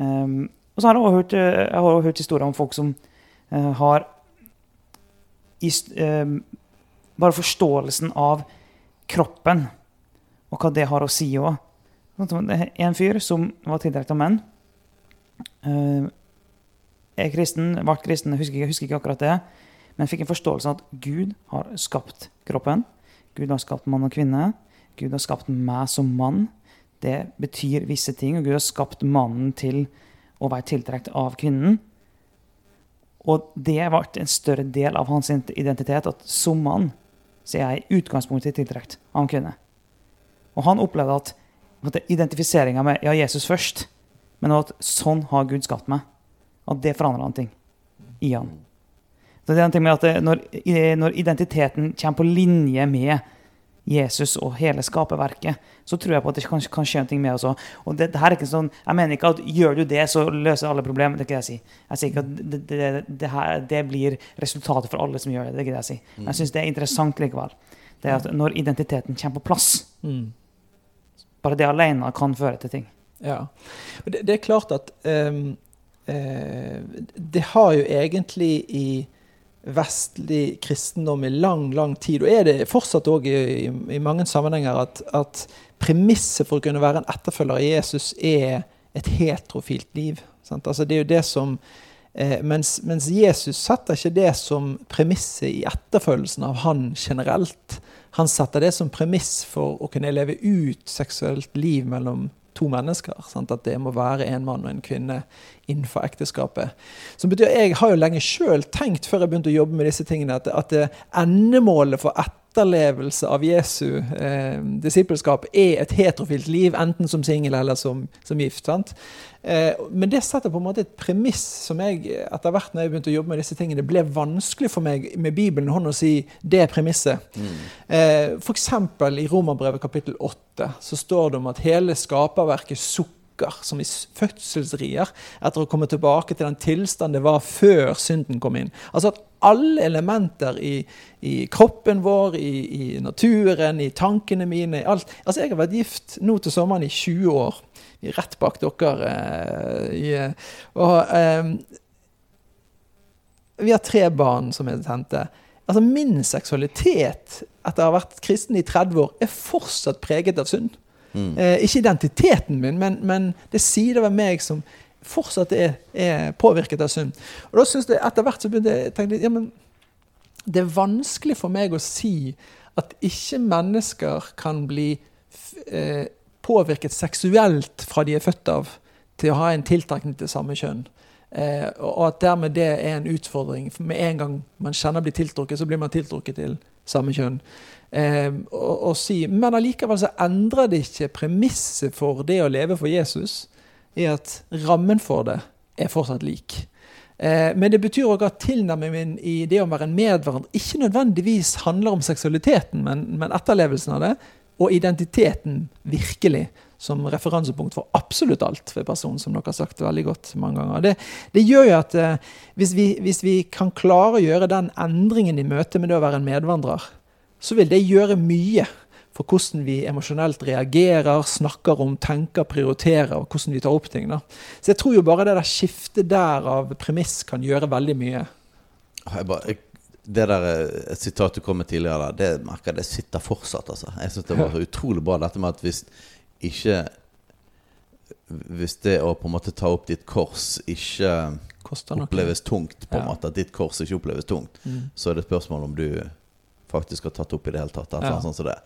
Um, og så har jeg også hørt, eh, jeg har hørt historier om folk som eh, har i, eh, bare forståelsen av kroppen og hva det har å si òg. En fyr som var tiltrukket av menn, eh, er kristen, ble kristen, jeg husker, ikke- husker ikke akkurat det, men fikk en forståelse av at Gud har skapt kroppen. Gud har skapt mann og kvinne. Gud har skapt meg som mann. Det betyr visse ting, og Gud har skapt mannen til å være tiltrukket av kvinnen. Og det ble en større del av hans identitet, at som mann så er jeg i utgangspunktet tiltrukket av en kvinne. Og han opplevde at, at identifiseringa med ja, Jesus først, men at sånn har Gud skapt meg. At det forandrer en ting i han. Så det er en ting med at det, når, når identiteten kommer på linje med Jesus og hele skaperverket, så tror jeg på at det kan, kan skje noe med oss òg. Og det, det her er ikke sånn, jeg mener ikke at gjør du det, så løser alle problemer. Det er ikke det jeg sier. Jeg sier ikke at det, det, det, her, det blir resultatet for alle som gjør det. Det er ikke det jeg sier. Men jeg syns det er interessant likevel. Det er at når identiteten kommer på plass, Mm. bare det alene kan føre til ting. Ja. Det, det er klart at um, uh, Det har jo egentlig i vestlig kristendom i lang, lang tid, og er det fortsatt òg i, i, i mange sammenhenger, at, at premisset for å kunne være en etterfølger av Jesus er et heterofilt liv. Altså det er jo det som eh, mens, mens Jesus setter ikke det som premisset i etterfølgelsen av han generelt. han setter det som premiss for å kunne leve ut seksuelt liv mellom to mennesker. Sant? At det må være en mann og en kvinne innenfor ekteskapet. Som betyr, Jeg har jo lenge sjøl tenkt, før jeg begynte å jobbe med disse tingene, at, at endemålet for etterlevelse av Jesu eh, disippelskap er et heterofilt liv, enten som singel eller som, som gift. Eh, men det setter på en måte et premiss som jeg etter hvert når jeg begynte å jobbe med disse tingene, det ble vanskelig for meg med Bibelen i hånden å si det premisset. Mm. Eh, F.eks. i Romerbrevet kapittel 8 så står det om at hele skaperverket sukker som i fødselsrier etter å komme tilbake til den tilstand det var før synden kom inn. Altså at alle elementer i, i kroppen vår, i, i, naturen, i tankene mine i alt. Altså Jeg har vært gift nå til sommeren i 20 år rett bak dere. Eh, og eh, vi har tre barn som er tente. Altså Min seksualitet etter å ha vært kristen i 30 år er fortsatt preget av synd. Mm. Eh, ikke identiteten min, men, men det sider ved meg som fortsatt er, er, påvirket av synd. Og da synes jeg Etter hvert så begynte jeg å tenke ja, det er vanskelig for meg å si at ikke mennesker kan bli eh, påvirket seksuelt fra de er født av, til å ha en tiltrekning til samme kjønn. Eh, og at dermed det er en utfordring. For med en gang man kjenner blir tiltrukket, så blir man tiltrukket til samme kjønn. Eh, og, og si, men allikevel så endrer det ikke premisset for det å leve for Jesus, i at rammen for det er fortsatt lik. Eh, men det betyr også at tilnærmingen i det å være en medvandrer ikke nødvendigvis handler om seksualiteten, men, men etterlevelsen av det og identiteten virkelig som referansepunkt for absolutt alt ved personen, som dere har sagt veldig godt mange ganger. Det, det gjør jo at eh, hvis, vi, hvis, vi, kan klare å gjøre den endringen i møte med det å være en medvandrer, så vil det gjøre mye for hvordan vi emosjonelt reagerer, snakker om, tenker, prioriterer, og hvordan vi tar opp ting. Da. Så jeg tror jo bare det der skiftet der av premiss kan gjøre veldig mye. Jeg, bare, jeg det der et sitatet du kom med tidligere, det merker det sitter fortsatt. Altså. Jeg syns det var så *laughs* utrolig bra dette med at hvis ikke Hvis det å på en måte ta opp ditt kors ikke oppleves tungt, på en ja. måte at ditt kors ikke oppleves tungt, mm. så er det et spørsmål om du faktisk har tatt opp i det hele tatt. Ja. Sånn som det.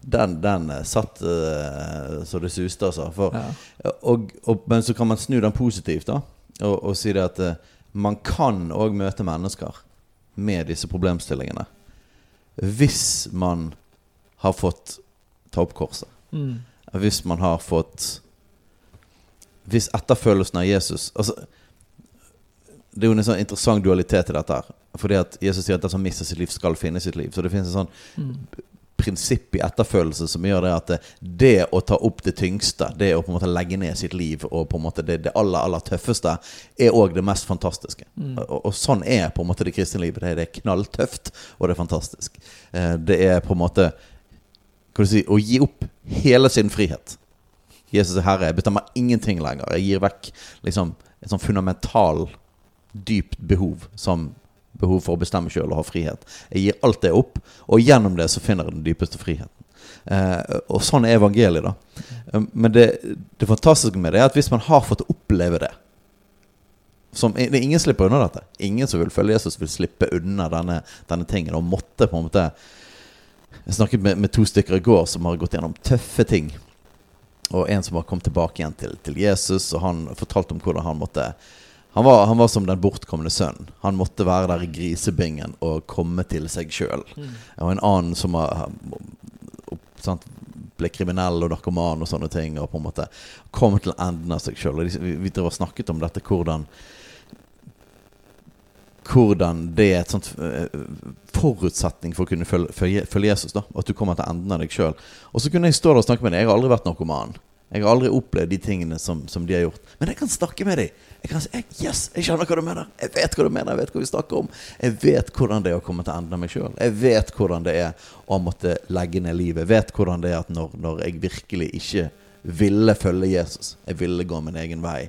Den, den eh, satt uh, så det suste, altså. For, ja. og, og, men så kan man snu den positivt, da, og, og si det at uh, man kan òg møte mennesker med disse problemstillingene hvis man har fått ta opp korset. Mm. Hvis man har fått Hvis etterfølelsen av Jesus altså, Det er jo en sånn interessant dualitet i dette. her Fordi at Jesus sier at den som mister sitt liv, skal finne sitt liv. Så det finnes en sånn mm prinsipp i etterfølelse som gjør det at det, det, å ta opp det tyngste, det å på en måte legge ned sitt liv, og på en måte det, det aller aller tøffeste, er òg det mest fantastiske. Mm. Og, og, sånn er på en måte det kristne livet. Det, det er knalltøft, og det er fantastisk. Eh, det er på en måte kan du si, å gi opp hele sin frihet. Jesus er herre. Jeg bestemmer ingenting lenger. Jeg gir vekk liksom, et sånn fundamental, dypt behov som behov for å bestemme sjøl og ha frihet. Jeg gir alt det opp, og gjennom det så finner jeg den dypeste friheten. Eh, og sånn er evangeliet, da. Eh, men det, det, fantastiske med det er at hvis man har fått oppleve det som, det Ingen slipper unna dette. Ingen som vil følge Jesus, vil slippe unna denne, denne tingen. Og måtte på en måte Jeg snakket med, med, to stykker i går som har gått gjennom tøffe ting. Og en som har kommet tilbake igjen til, til Jesus, og han fortalte om hvordan han måtte han var, han var, som den bortkomne sønnen. Han måtte være der i grisebingen og komme til seg sjøl. Mm. Og en annen som har, sant, ble kriminell og narkoman og sånne ting, og på en måte kom til enden av seg sjøl. Vi, vi drev og snakket om dette, hvordan hvordan det er et sånt uh, forutsetning for å kunne følge, følge, følge Jesus. da At du kommer til enden av deg sjøl. Og så kunne jeg stå der og snakke med deg. Jeg har aldri vært narkoman. Jeg har aldri opplevd de tingene som, som de har gjort. Men jeg kan snakke med dem. Jeg kan si jeg, yes, jeg skjønner hva du mener. Jeg vet hva du mener, jeg vet hva vi snakker om. Jeg vet hvordan det er å komme til enden av meg sjøl. Jeg vet hvordan det er å måtte legge ned livet. Jeg vet hvordan det er at når, når, jeg virkelig ikke ville følge Jesus, jeg ville gå min egen vei,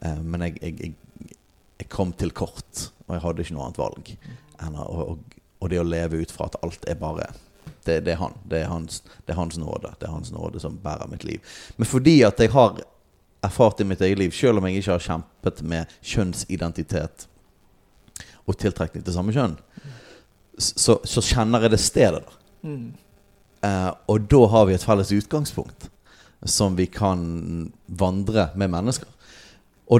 eh, men jeg, jeg, jeg, kom til kort, og jeg hadde ikke noe annet valg enn å og, og det å leve ut fra at alt er bare det, det, er han. Det er hans, det er hans nåde. Det er hans nåde som bærer mitt liv. Men fordi at jeg har erfart i mitt eget liv, selv om jeg ikke har kjempet med kjønnsidentitet og tiltrekning til samme kjønn, så, så kjenner jeg det stedet der. Mm. Eh, og da har vi et felles utgangspunkt som vi kan vandre med mennesker.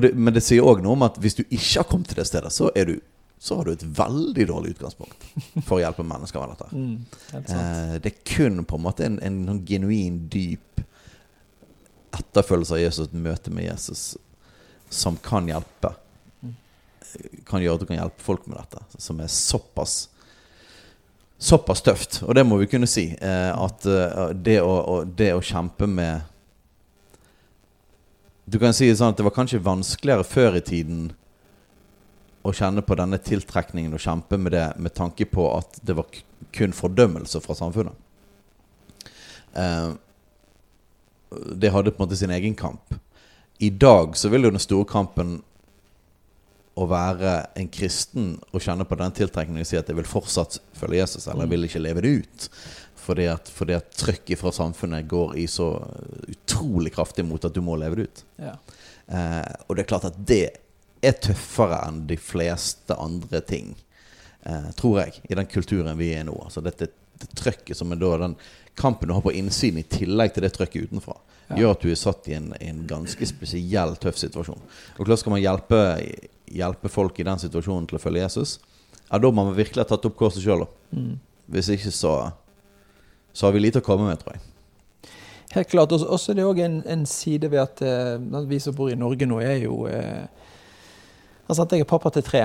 Det, men det sier òg noe om at hvis du ikke har kommet til det stedet, så, er du, så har du et veldig dårlig utgangspunkt for å hjelpe mennesker med dette. *laughs* Mm, eh, det er kun på en måte en, en, en genuin, dyp etterfølgelse av Jesus, et møte med Jesus, som kan hjelpe. Mm. Kan gjøre at du kan hjelpe folk med dette. Som er såpass såpass tøft, og det må vi kunne si. Eh, at uh, det, å, det, å, kjempe med Du kan si det sånn at det var kanskje vanskeligere før i tiden å kjenne på denne tiltrekningen og kjempe med det med tanke på at det var kun fordømmelse fra samfunnet. Eh, det hadde på en måte sin egen kamp. I dag så vil jo den store kampen å være en kristen og kjenne på den tiltrekningen og si at jeg vil fortsatt følge Jesus, eller jeg vil ikke leve det ut. Fordi at, fordi at trykket fra samfunnet går i så utrolig kraftig mot at du må leve det ut. Ja. Eh, og det er klart at det er tøffere enn de fleste andre ting, eh, tror jeg, i den kulturen vi er i nå. Altså dette det trøkket som er da den kampen du har på innsiden, i tillegg til det trøkket utenfra, ja. gjør at du er satt i en, en ganske spesiell, tøff situasjon. Og klart skal man hjelpe hjelpe folk i den situasjonen til å følge Jesus, ja, da må man virkelig ha tatt opp korset sjøl. Mm. Hvis ikke, så, så har vi lite å komme med, tror jeg. Helt klart. Og så er det òg en, en, side ved at eh, vi som bor i Norge nå, er jo eh, Altså at jeg er pappa til tre.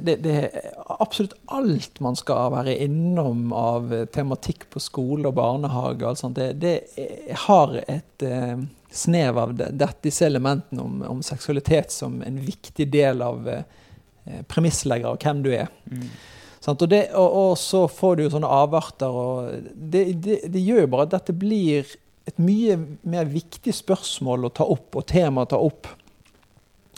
Det, det, er absolutt alt man skal være innom av tematikk på skole og barnehage. og sånt. Det, det har et eh, snev av det, disse elementene om, om, seksualitet som en viktig del av eh, premisslegger av hvem du er. Mm. Og, det, og, og, så får du jo sånne avarter, og det, det, det, gjør jo bare at dette blir et mye mer viktig spørsmål å ta opp, og tema å ta opp,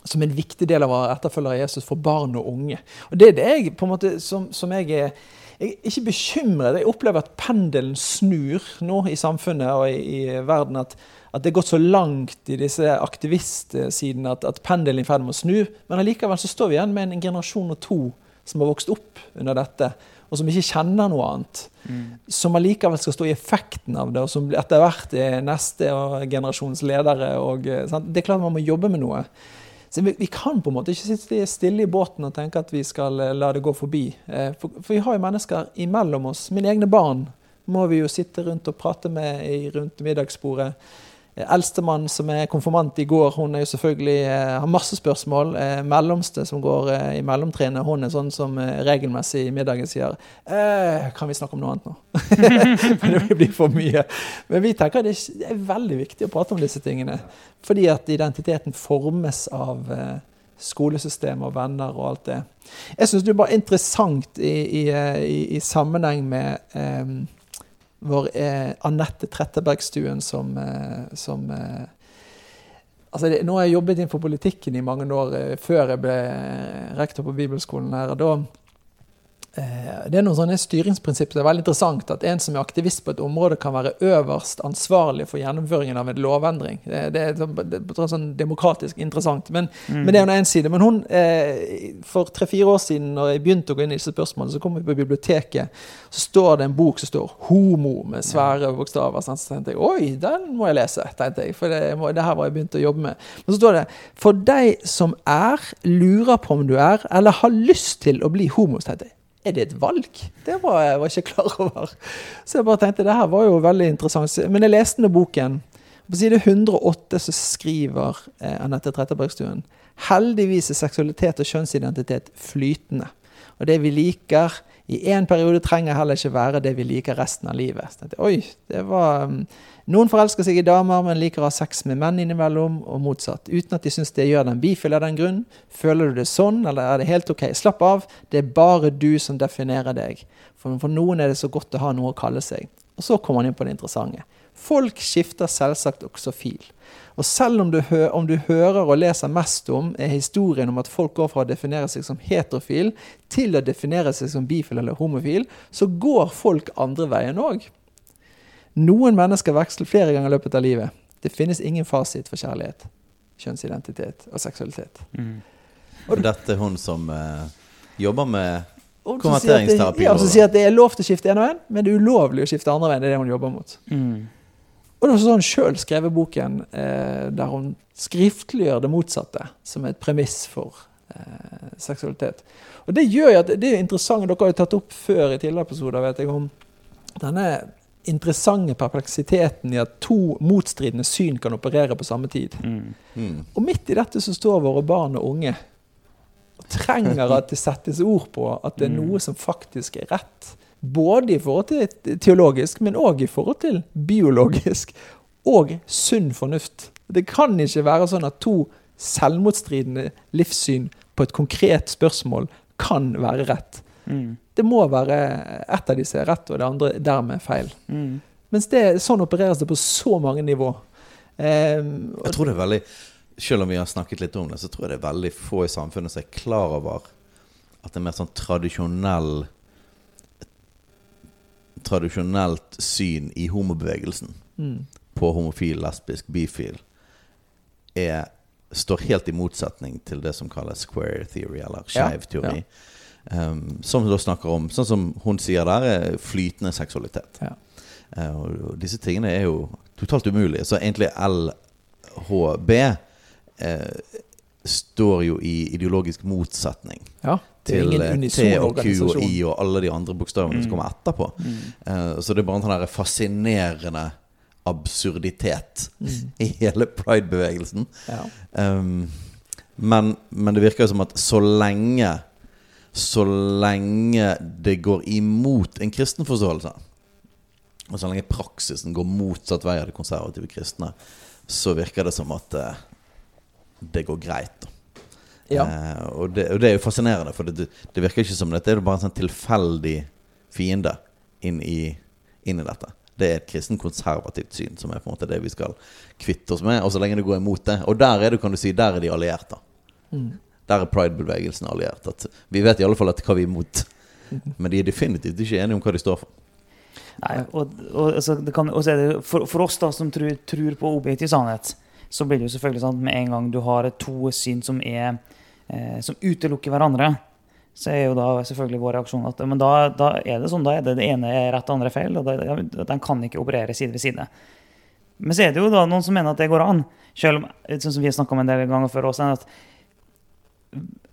som en viktig del av å være etterfølger av Jesus for barn og unge. Og det er det jeg på en måte, som, som jeg er jeg er ikke bekymret. Jeg opplever at pendelen snur nå i samfunnet og i, i verden. At, at det er gått så langt i disse aktivistsidene at, at pendelen er i ferd med å snu. Men allikevel så står vi igjen med en generasjon og to som har vokst opp under dette, og som ikke kjenner noe annet. Mm. Som allikevel skal stå i effekten av det, og som etter hvert er neste generasjons ledere. Og, sant? Det er klart man må jobbe med noe. Så vi, vi, kan på en måte ikke sitte stille i båten og tenke at vi skal eh, la det gå forbi. Eh, for, for vi har jo mennesker imellom oss. Mine egne barn må vi jo sitte rundt og prate med rundt middagsbordet. Eldstemann som er konfirmant i går, hun er jo selvfølgelig, eh, har masse spørsmål. Eh, mellomste som går eh, i mellomtrinnet, hun er sånn som regelmessig i middagen sier Kan vi snakke om noe annet nå? *laughs* Men det blir for mye. Men vi tenker det er veldig viktig å prate om disse tingene. Fordi at identiteten formes av skolesystem og venner og alt det. Jeg syns det er bare interessant i, i, i, i sammenheng med vår eh, Anette Trettebergstuen som, eh, som eh, altså det, Nå har jeg jobbet innenfor politikken i mange år eh, før jeg ble rektor på bibelskolen her. og da det er noen sånne styringsprinsipper det er veldig interessant. At en som er aktivist på et område, kan være øverst ansvarlig for gjennomføringen av en lovendring. Det, det, er, det er sånn demokratisk interessant. Men, mm. men det er jo en side. Men hun, eh, for tre-fire år siden, når jeg begynte å gå inn i disse spørsmålene, så kom vi på biblioteket, så står det en bok som står 'homo' med svære bokstaver. Så tenkte jeg oi, den må jeg lese, tenkte jeg. For det, må, det her var jeg begynt å jobbe med. Men så står det 'For deg som er, lurer på om du er, eller har lyst til å bli homo', tenkte jeg er det et valg? Det var jeg var ikke klar over. Så jeg bare tenkte det her var jo veldig interessant. Men jeg leste nå boken. På side 108 så skriver eh, Anette Trettebergstuen heldigvis er seksualitet og kjønnsidentitet flytende. Og det vi liker i én periode, trenger heller ikke være det vi liker resten av livet. Så tenkte, Oi, det var... Noen forelsker seg i damer, men liker å ha sex med menn innimellom, og motsatt. Uten at de syns det gjør dem bifil av den grunn. Føler du det sånn, eller er det helt ok? Slapp av, det er bare du som definerer deg. For, for noen er det så godt å ha noe å kalle seg. Og så kommer han inn på det interessante. Folk skifter selvsagt også fil. Og selv om du, om du, hører og leser mest om, er historien om at folk går fra å definere seg som heterofil til å definere seg som bifil eller homofil, så går folk andre veien òg. Noen mennesker veksler flere ganger i løpet av livet. Det finnes ingen fasit for kjærlighet, kjønnsidentitet og seksualitet. Mm. Og dette er hun som uh, jobber med Konverteringsterapi. ja, som sier at det er lov til å skifte ene veien, men det er ulovlig å skifte andre veien. Det er det hun jobber mot. Mm. Og det er også sånn sjøl skrevet boken eh, der hun skriftliggjør det motsatte som et premiss for eh, seksualitet. Og det gjør jo at det er interessant, Dere har jo tatt opp før i tidligere episoder vet jeg, om denne interessante perpleksiteten i at to motstridende syn kan operere på samme tid. Mm. Mm. Og midt i dette så står våre barn og unge og trenger at det settes ord på at det er Mm. noe som faktisk er rett. Både i forhold til teologisk, men òg i forhold til biologisk. Og sunn fornuft. Det kan ikke være sånn at to selvmotstridende livssyn på et konkret spørsmål kan være rett. Mm. Det må være ett av disse er rett, og det andre dermed feil. Mm. Mens det, sånn opereres det på så mange nivå. Eh, Jeg tror det er veldig Selv om vi har snakket litt om det, så tror jeg det er veldig få i samfunnet som er klar over at det er mer sånn tradisjonell Tradisjonelt syn i homobevegelsen mm, på homofil, lesbisk, bifil er, står helt i motsetning til det som kalles square theory, eller skeiv Ja, teori. Um, som da snakker om, sånn som hun sier der, er flytende seksualitet. Ja. Uh, og, disse tingene er jo totalt umulige. Så egentlig LHB uh, står jo i ideologisk motsetning ja, til eh, T og Q og. I og alle de andre bokstavene som Mm. kommer etterpå. Mm. Uh, så det er bare en sånn fascinerende absurditet Mm, *laughs* i hele pride-bevegelsen. ja. Um, men, men det virker jo som at så lenge Så lenge det går imot en kristen forståelse, og så lenge praksisen går motsatt vei av de konservative kristne, så virker det som at eh, det går greit. Ja. Eh, og, det, og det er jo fascinerende, for det, det virker ikke som dette er bare en sånn tilfeldig fiende inn i, inn i dette. Det er et kristen konservativt syn som er på en måte det vi skal kvitte oss med. Og så lenge det går imot det. Og der er det, kan du si, der er de allierte. Mm. Der er pride-bevegelsen alliert. At vi vet i alle fall at hva vi er imot. Men de er definitivt ikke enige om hva de står for. Nei, og, og, altså, kan, det for, for oss da som tror, tror på objektiv sannhet, så blir det jo selvfølgelig sånn at med en gang du har to syn som, er, eh, som utelukker hverandre, så er jo da selvfølgelig vår reaksjon at men da, da er det sånn, da er det det ene er rett, det andre er feil, og da, den kan ikke operere side ved side. Men så er det jo da noen som mener at det går an, selv om sånn som vi har om en del ganger før også, at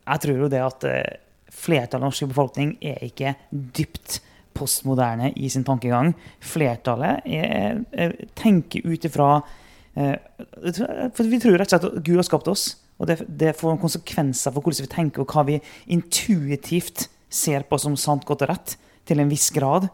jeg tror jo det at eh, flertallet av norsk befolkning er ikke dypt postmoderne i sin tankegang. Flertallet er, er, tenker ut ifra eh, For vi tror rett og slett at Gud har skapt oss, og det, det får konsekvenser for hvordan vi tenker, og hva vi intuitivt ser på som sant, godt og rett, til en viss grad.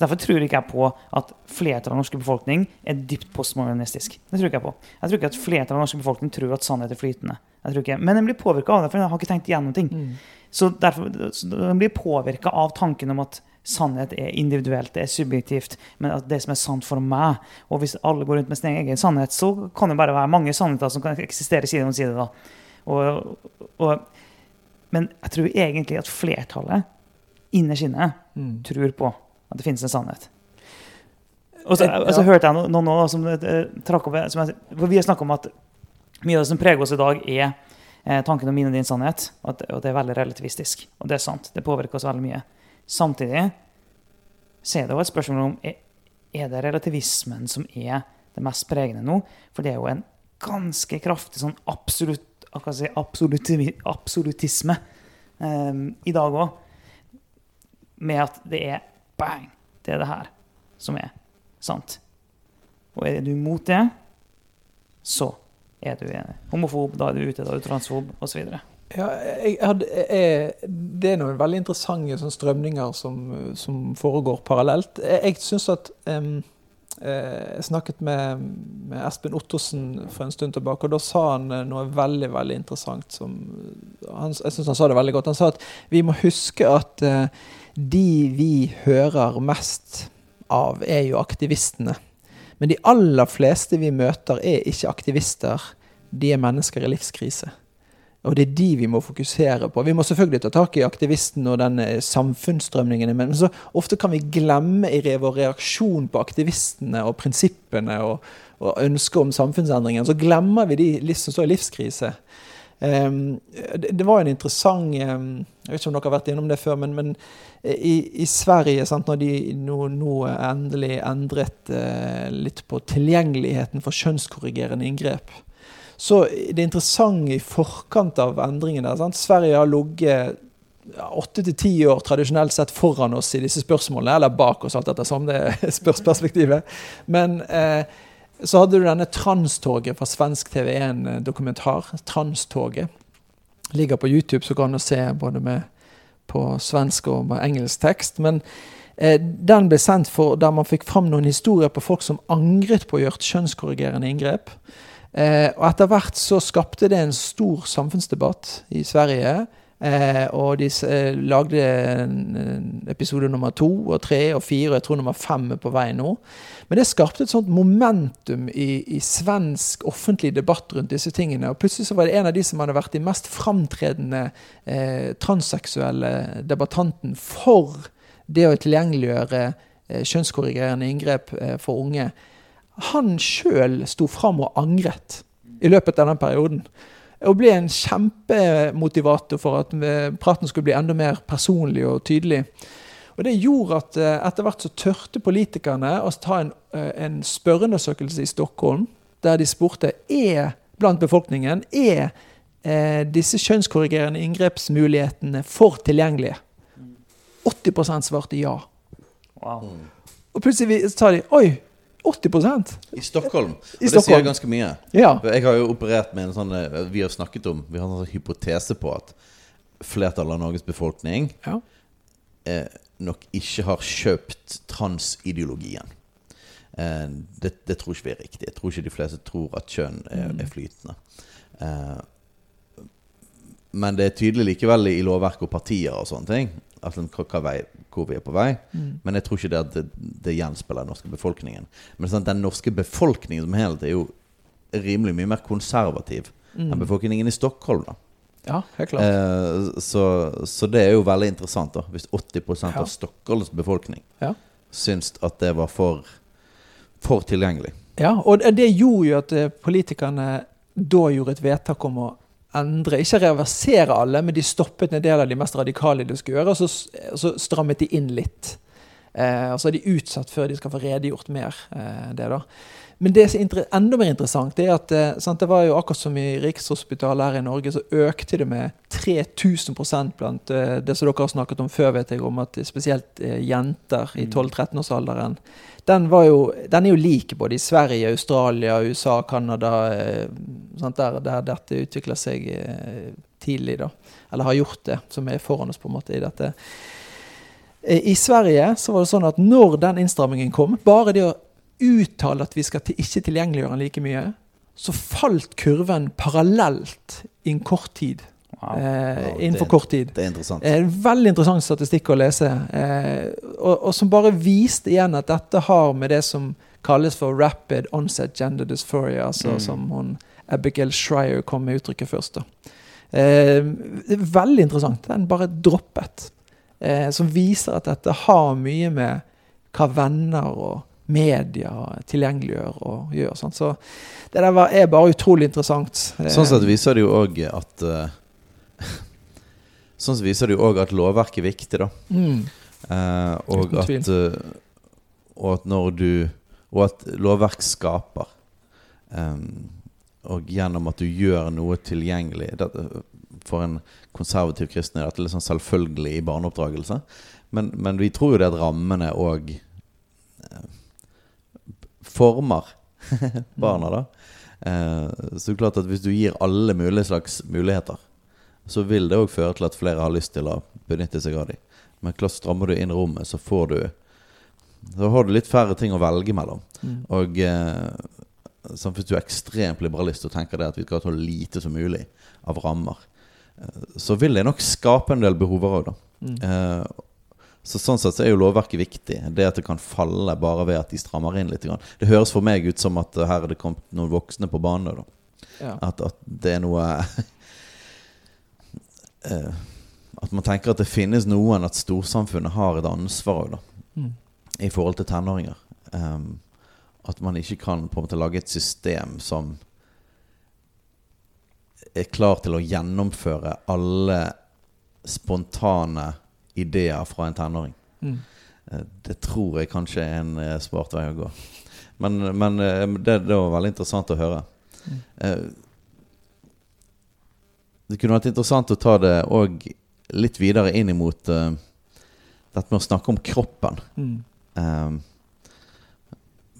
Derfor tror ikke jeg på at flertallet av norske befolkning er dypt postmodernistisk. Det tror ikke jeg på. Jeg tror ikke at flertallet av norske befolkning tror at sannhet er flytende. Jeg tror ikke. Men den blir påvirka av det, for den har ikke tenkt igjennom ting. Mm. Så derfor, så den blir påvirka av tanken om at sannhet er individuelt, det er subjektivt, men at det som er sant for meg Og hvis alle går rundt med sin egen sannhet, så kan det bare være mange sannheter som kan eksistere side om side. Og, og, men jeg tror egentlig at flertallet innerst inne Mm. tror på at det finnes en sannhet. Og så, Eh, ja. hørte jeg noen nå, som eh, trakk opp som jeg, For vi har snakka om at mye av det som preger oss i dag, er eh, tanken om min og din sannhet. Og det er veldig relativistisk. Og det er sant. Det påvirker oss veldig mye. Samtidig så er det jo et spørsmål om er, det relativismen som er det mest pregende nå. For det er jo en ganske kraftig sånn absolutt, si, absoluti, absolutisme eh, i dag òg. Med at det er bang, det er det her som er sant. Og er du imot det, så er du homofob, da er du ute, da er du transfob, osv. Ja, jeg, jeg, jeg, det er noen veldig interessante sånn, strømninger som, som foregår parallelt. Jeg, syns at eh, Jeg snakket med, med Espen Ottosen for en stund tilbake, og da sa han eh, noe veldig veldig interessant. Som, han, jeg syns han sa det veldig godt. Han sa at vi må huske at uh, de vi hører mest av, er jo aktivistene. Men de aller fleste vi møter, er ikke aktivister. De er mennesker i livskrise. Og det er de vi må fokusere på. Vi må selvfølgelig ta tak i aktivisten og den samfunnsstrømningen, men så ofte kan vi glemme i vår reaksjon på aktivistene og prinsippene og, og ønsket om samfunnsendringen. Så glemmer vi de som står i livskrise. Um, det, var en interessant um, Jeg vet ikke om dere har vært gjennom det før, men, men i, i, Sverige, sant, når de nå, nå endelig endret uh, litt på tilgjengeligheten for kjønnskorrigerende inngrep, så det interessante i forkant av endringene sant? Sverige har ligget åtte til ti år tradisjonelt sett foran oss i disse spørsmålene, eller bak oss, alt etter som det spørsperspektivet. Men eh, så hadde du denne Transtoget fra svensk TV1-dokumentar. Transtoget. Ligger på YouTube, så kan du se både med på svensk og med engelsk tekst. Men eh, den ble sendt for der man fikk fram noen historier på folk som angret på å gjøre kjønnskorrigerende inngrep. Eh, og etter hvert så skapte det en stor samfunnsdebatt i Sverige. Eh, og de eh, lagde episode nummer to og tre og fire, og jeg tror nummer fem er på vei nå. Men det skapte et sånt momentum i, i, svensk offentlig debatt rundt disse tingene. Og plutselig så var det en av de som hadde vært de mest framtredende eh, transseksuelle debattanten for det å tilgjengeliggjøre eh, kjønnskorrigerende inngrep eh, for unge han sjøl sto fram og angret i løpet av den perioden. Og ble en kjempemotivator for at eh, praten skulle bli enda mer personlig og tydelig. Og Det gjorde at eh, etter hvert så tørte politikerne å ta en, eh, en spørreundersøkelse i Stockholm, der de spurte er blant befolkningen er eh, disse kjønnskorrigerende inngrepsmulighetene for tilgjengelige. 80% svarte ja. Wow. Og plutselig tar de oi, 80% I Stockholm. I og det sier ganske mye. Ja. Jeg har jo operert med en sånn eh, Vi har snakket om Vi har en sånn hypotese på at flertallet av Norges befolkning ja. eh, nok ikke har kjøpt transideologien. Eh, det, det, tror ikke vi er riktig. Jeg tror ikke de fleste tror at kjønn er, mm. er flytende. Eh, men det er tydelig likevel i lovverk og partier og sånne ting altså, hva vei, hvor vi er på vei. Mm. Men jeg tror ikke det at det, det gjenspeiler den norske befolkningen. Men sånn, den norske befolkningen som helhet er jo rimelig mye mer konservativ mm. enn befolkningen i Stockholm. da ja, helt klart. Eh, så, så, det er jo veldig interessant, da hvis 80 ja. av Stockholms befolkning ja. syns at det var for, for tilgjengelig. Ja, og det gjorde jo at eh, politikerne da gjorde et vedtak om å endre, ikke reversere alle, men de stoppet en del av de mest radikale de skulle gjøre, og så, så strammet de inn litt. Eh, og så er de utsatt før de skal få redegjort mer. Eh, det da. Men det som er enda mer interessant, er at eh, sant, det var jo akkurat som i Rikshospitalet her i Norge, så økte det med 3000 blant eh, det som dere har snakket om før, vet jeg, om at spesielt eh, jenter i 12-13-årsalderen den, den, er jo lik både i Sverige, Australia, USA, Canada, der, der, dette utvikler seg tidlig, da. Eller har gjort det, som er foran oss på en måte i dette. I Sverige så var det sånn at når den innstrammingen kom, bare det å uttale at vi skal til, ikke tilgjengeliggjøre den like mye, så falt kurven parallelt i en kort tid. Wow. Eh, innenfor det, kort tid. Det er interessant. Eh, veldig interessant statistikk å lese. Eh, og, og, som bare viste igjen at dette har med det som kalles for rapid onset gender dysphoria, altså mm. som hun Abigail Shrier kom med uttrykket først. da. Eh, veldig interessant. Den bare droppet. Eh, som viser at dette har mye med hva venner og media tilgjengeliggjør og gjør. Sånn. Så det der var, er bare utrolig interessant. Sånn sett viser det jo òg at uh, *laughs* Sånn sett viser det jo òg at lovverket er viktig, da. Mm. Uh, og, at, uh, og at når du Og at lovverk skaper. Um, og gjennom at du gjør noe tilgjengelig det, For en konservativ kristen er dette sånn selvfølgelig i barneoppdragelse. Men, men vi tror jo det at rammene òg former *laughs* barna, da. Eh, så klart at hvis du gir alle mulige slags muligheter, så vil det òg føre til at flere har lyst til å benytte seg av dem. Men klart strammer du inn rommet, så får du Da har du litt færre ting å velge mellom. Mm. Og eh, sånn, hvis du er ekstremt liberalist og tenker det at vi skal ta lite som mulig av rammer, eh, så vil det nok skape en del behover òg, da. Mm. Eh, så Sånn sett så er jo lovverket viktig. Det at det kan falle bare ved at de strammer inn litt. Det høres for meg ut som at her er det kommet noen voksne på banen. Ja. At, at, det er noe *laughs* eh, At man tenker at det finnes noen At storsamfunnet har et ansvar da, mm. i forhold til tenåringer. Um, at man ikke kan på en måte lage et system som er klar til å gjennomføre alle spontane ideer fra en tenåring. Mm. Eh, Det tror jeg kanskje er en eh, smart vei å gå. Men, men eh, det, det var veldig interessant å høre. Mm. Det kunne vært interessant å ta det òg litt videre inn imot uh, dette med å snakke om kroppen. Mm. Um,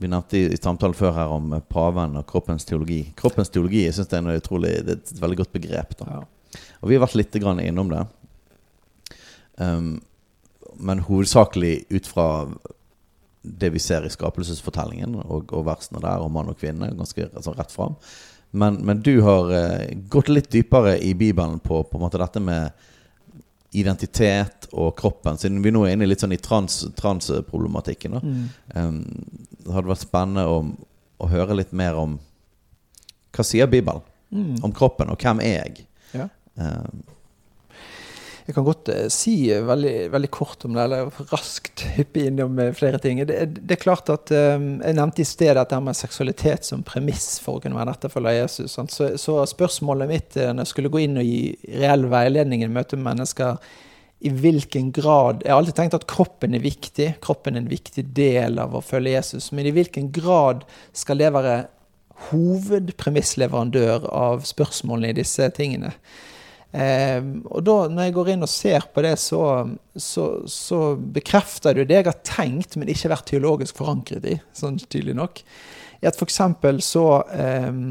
vi nevnte i, i samtalen før her om paven og kroppens teologi. Kroppens teologi jeg synes det er, utrolig, det er et veldig godt begrep. Ja. Og vi har vært litt grann innom det. Um, men hovedsakelig ut fra det vi ser i skapelsesfortellingen og, og versene der om mann og kvinne. Ganske altså, rett fram. Men, men du har uh, gått litt dypere i Bibelen på, på dette med identitet og kroppen, siden vi nå er inne litt sånn i trans, transproblematikken. da. Mm. Um, det hadde vært spennende å, å høre litt mer om hva sier Bibelen Mm. om kroppen, og hvem er jeg? Ja. Um, Jeg kan godt eh, si eh, veldig, veldig kort om det, eller raskt *laughs* hyppe innom eh, flere ting. Det, det er klart at Jeg nevnte i sted dette med seksualitet som premiss for å kunne være en etterfølger av Jesus. Så, så spørsmålet mitt når jeg skulle gå inn og gi reell veiledning i møte med mennesker i hvilken grad Jeg har alltid tenkt at kroppen er viktig. Kroppen er en viktig del av å følge Jesus. Men i hvilken grad skal det være hovedpremissleverandør av spørsmålene i disse tingene? Eh, og da, når jeg går inn og ser på det, så, så, så bekrefter det det jeg har tenkt, men ikke vært teologisk forankret i, sånn tydelig nok. I at f.eks. så eh,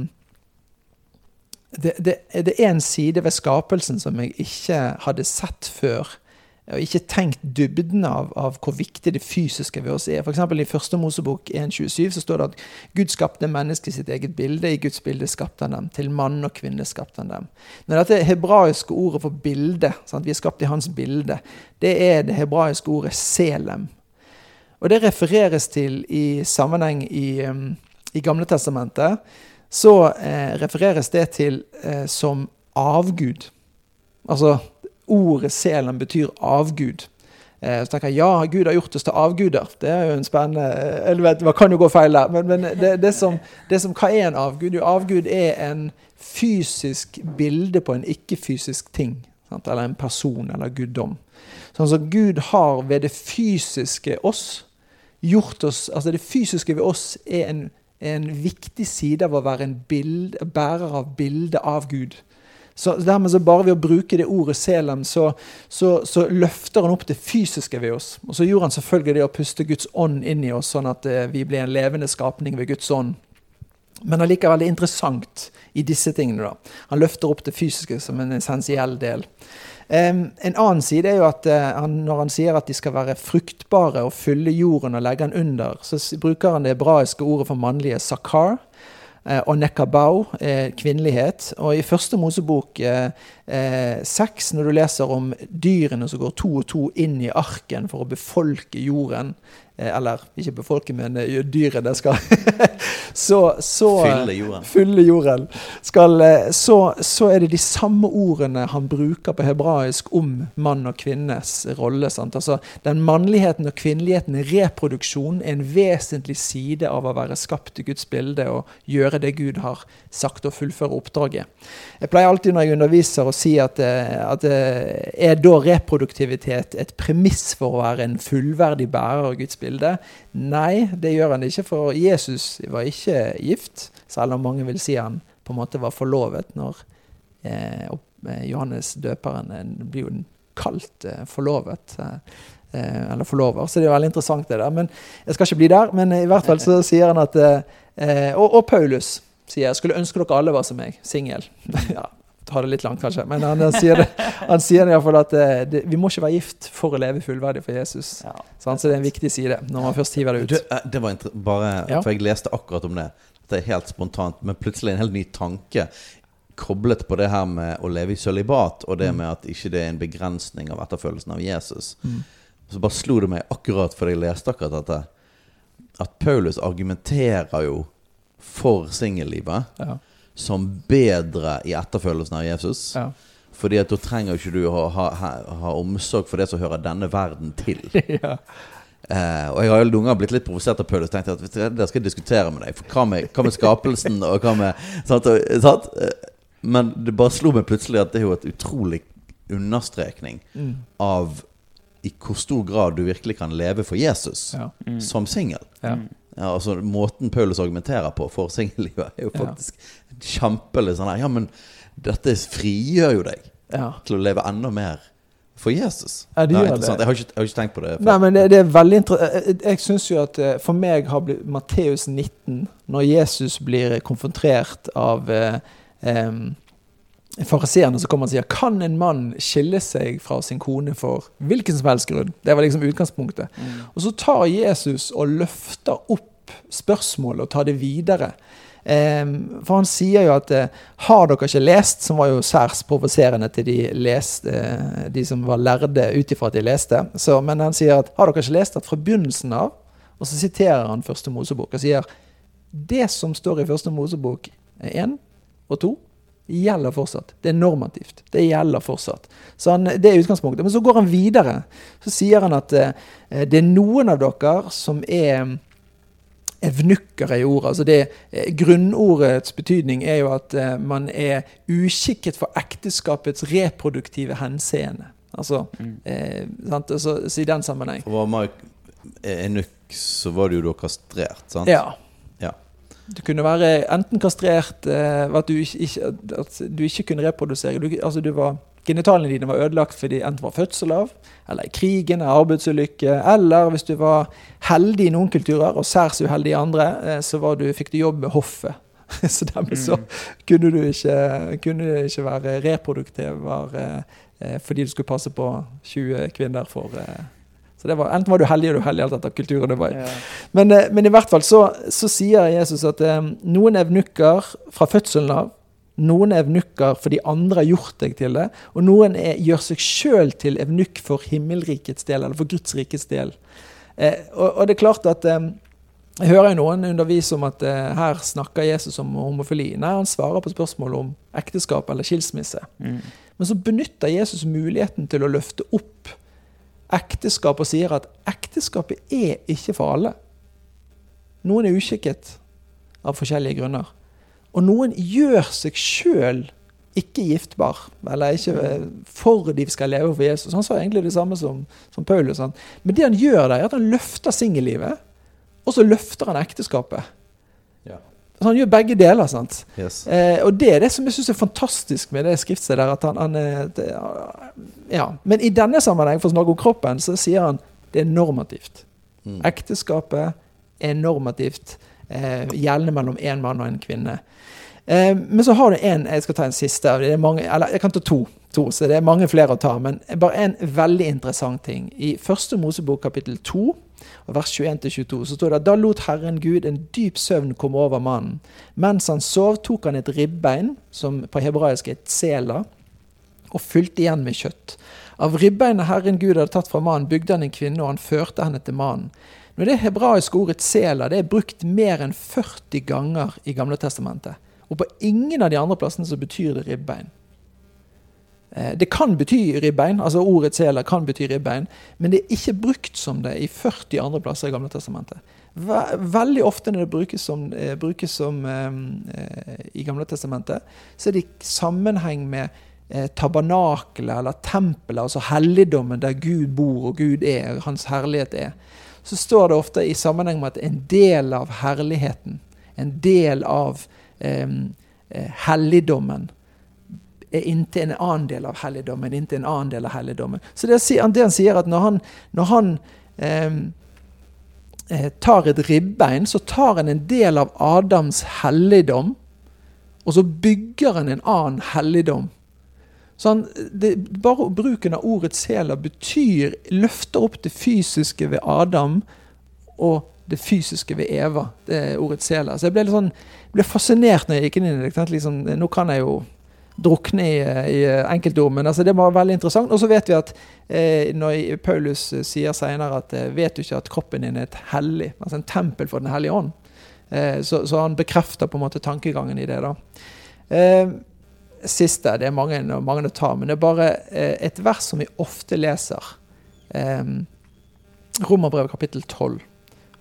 det, det, det er en side ved skapelsen som jeg ikke hadde sett før. Og ikke tenkt dybden av, av hvor viktig det fysiske ved oss er. Eksempel I første Mosebok 1.27 så står det at Gud skapte mennesket sitt eget bilde. I Guds bilde skapte han dem. Til mann og kvinne skapte han dem. Når dette hebraiske ordet for bilde, sant? vi er skapt i hans bilde, det er det hebraiske ordet selem. Og det refereres til i sammenheng i, um, i Gamle Testamentet. Så eh, refereres det til eh, som avgud. Altså ordet Selen betyr avgud. Eh, så tenker jeg ja, Gud har gjort oss til avguder. Det er jo en spennende eh, Eller vet, man kan jo gå feil der. Men, men det, det, som, det som Hva er en avgud? Jo, avgud er en fysisk bilde på en ikke-fysisk ting. Sant? Eller en person eller guddom. Sånn som Gud har ved det fysiske oss gjort oss Altså det fysiske ved oss er en, en viktig side av å være en bild, bærer av bildet av Gud. Så dermed så Bare ved å bruke det ordet selem, så, så, så, løfter han opp det fysiske ved oss. Og så gjorde han selvfølgelig det å puste Guds ånd inn i oss, sånn at eh, vi blir en levende skapning ved Guds ånd. Men allikevel det er interessant i disse tingene. da. Han løfter opp det fysiske som en essensiell del. En annen side er jo at uh, han, når han sier at de skal være fruktbare og fylle jorden og legge den under, så bruker han det hebraiske ordet for mannlige sakar og nekabau, eh, kvinnelighet. Og i første Mosebok eh, seks, når du leser om dyrene som går to og to inn i arken for å befolke jorden eh, Eller ikke befolke, men dyrene skal *laughs* så, så, Fylle jorden. Fylle jorden. Skal, så, så, er det de samme ordene han bruker på hebraisk om mann og kvinnes rolle. Sant? Altså, den mannligheten og kvinneligheten i reproduksjon er en vesentlig side av å være skapt i Guds bilde og gjøre det Gud har sagt, og fullføre oppdraget. Jeg pleier alltid når jeg underviser å si at, at er da reproduktivitet et premiss for å være en fullverdig bærer av Guds bilde? Nei, det gjør han ikke, for Jesus var ikke gift, selv om mange vil si han på en måte var forlovet når eh, Johannes døperen blir jo kalt eh, forlovet. Eh, eller forlover, så det er veldig interessant det der. Men jeg skal ikke bli der. Men i hvert fall så *laughs* sier han at og, og Paulus sier jeg skulle ønske dere alle var som meg, singel. *laughs* ja, ta det litt langt, kanskje. Men han, han sier det, han sier det iallfall at det, det, vi må ikke være gift for å leve fullverdig for Jesus. Ja, så, så det er en viktig side når man først hiver det ut. Det, det var bare. For jeg leste akkurat om det. Det er helt spontant, men plutselig en helt ny tanke koblet på det her med å leve i sølibat, og det med at ikke det er en begrensning av etterfølgelsen av Jesus. Mm. Så bare slo det meg akkurat fordi jeg leste akkurat dette, at Paulus argumenterer jo for singellivet ja. Som bedre i etterfølgelsen av Jesus. Ja. Fordi at da trenger ikke du å ha, ha, ha, omsorg for det som hører denne verden til. *laughs* ja. eh, og jeg har jo noen ganger blitt litt provosert av Paulus. Tenkte at det skal jeg diskutere med deg. For hva med, hva med skapelsen og hva med sant, sant? Men det bare slo meg plutselig at det er jo et utrolig understrekning Mm. av i hvor stor grad du virkelig kan leve for Jesus Ja. Mm. som singel. Ja. Ja, altså Måten Paulus argumenterer på for singellivet, er jo Ja. faktisk kjempelig sånn her Ja, men dette frigjør jo deg ja. til å leve enda mer for Jesus. Ja, det er det. interessant. Jeg har, ikke, jeg har ikke tenkt på det Nei, men det, det er veldig interessant. Jeg, jeg syns jo at eh, for meg har blitt Matteus 19, når Jesus blir konfrontert av eh, eh, fariseerne som kommer og sier Kan en mann skille seg fra sin kone for hvilken som helst grunn? Det var liksom utgangspunktet. Mm. Og så tar Jesus og løfter opp spørsmålet og ta det videre. Em, for han sier jo at eh, Har dere ikke lest? Som var jo særs provoserende til de, leste, eh, de som var lærde ut ifra at de leste. Så, men han sier at har dere ikke lest at fra begynnelsen av Og så siterer han første Mosebok og sier det som står i første Mosebok 1 og 2 gjelder fortsatt. Det er normativt. Det gjelder fortsatt. Så han, Det er utgangspunktet. Men så går han videre. Så sier han at eh, det er noen av dere som er evnukker i ordet. Altså det, eh, grunnordets betydning er jo at eh, man er uskikket for ekteskapets reproduktive henseende. Altså, Mm. eh, sant? Altså, så I den sammenheng. For var Mark enukk, så var du jo da kastrert, sant? Ja. Ja. Du kunne være enten kastrert eh, at, du ikke, at du ikke kunne reprodusere. Du, altså du var, genitalene dine var ødelagt fordi enten var fødsel av, eller i krigen, arbeidsulykke, eller hvis du var heldig i noen kulturer og særs uheldig i andre, eh, så var du, fikk du jobb med hoffet. *laughs* så dermed så Mm. kunne du ikke, kunne du ikke være reproduktiv var, eh, fordi du skulle passe på 20 kvinner for eh, så det var, Enten var du heldig eller uheldig, alt etter kulturen du var i. Ja. Men, men i hvert fall så, så sier Jesus at eh, noen evnukker fra fødselen av, noen er evnukker fordi andre har gjort deg til det, og noen er, gjør seg sjøl til evnukk for himmelrikets del, eller for Guds rikets del. Eh, og, og det er klart at eh, jeg hører jo noen undervise om at eh, her snakker Jesus om homofili. Nei, han svarer på spørsmål om ekteskap eller skilsmisse. Mm. Men så benytter Jesus muligheten til å løfte opp ekteskap og sier at ekteskapet er ikke for alle. Noen er uskikket av forskjellige grunner. Og noen gjør seg sjøl ikke giftbar, eller ikke eh, for de skal leve for Jesus. Han sa egentlig det samme som, som Paulus. Han. Men det han gjør der, er at han løfter singellivet, og så løfter han ekteskapet. Ja. Så han gjør begge deler. sant? Yes. Eh, og det er det som jeg syns er fantastisk med det skriftstedet. der, at han, han er- det, ja. Men i denne sammenheng, for å snakke om kroppen, så sier han det er normativt. Mm. Ekteskapet er normativt, eh, gjeldende mellom én mann og en kvinne. Eh, men så har du en Jeg skal ta en siste. Er mange, eller jeg kan ta to, to, så det er mange flere å ta. Men bare en veldig interessant ting. I første Mosebok kapittel 2, og vers 21-22, så står det at da lot Herren Gud en dyp søvn komme over mannen. Mens han sov, tok han et ribbein, som på hebraisk er et sela, og fylte igjen med kjøtt. Av ribbeinet Herren Gud hadde tatt fra mannen, bygde han en kvinne, og han førte henne til mannen. Når det hebraiske ordet sela det er brukt mer enn 40 ganger i Gamle Testamentet. Og på ingen av de andre plassene så betyr det ribbein. Eh, Det kan bety ribbein, altså ordet sela kan bety ribbein, men det er ikke brukt som det i 40 andre plasser i Gamle Testamentet. Veldig ofte når det brukes som, eh, brukes som eh, i Gamle Testamentet, så er det i sammenheng med eh, tabernakelet eller tempelet, altså helligdommen der Gud bor og Gud er, hans herlighet er. Så står det ofte i sammenheng med at en del av herligheten, en del av eh, helligdommen, er inntil en annen del av helligdommen, inntil en annen del av helligdommen. Så det, det han sier at når han, når han eh, tar et ribbein, så tar han en del av Adams helligdom, og så bygger han en annen helligdom. Så han, det, bare bruken av ordet sela betyr løfter opp det fysiske ved Adam og det fysiske ved Eva. Det ordet sela. Så jeg ble litt sånn, ble fascinert når jeg gikk inn i det. Liksom, nå kan jeg jo drukne i, i enkeltord, altså, det var veldig interessant. Og så vet vi at eh, når Paulus sier senere at eh, vet du ikke at kroppen din er et hellig, altså en tempel for Den hellige ånd, eh, så, så han bekrefter på en måte tankegangen i det. da. Eh, siste, det er mange, mange å ta, men det er bare eh, et vers som vi ofte leser. Eh, Romerbrevet kapittel 12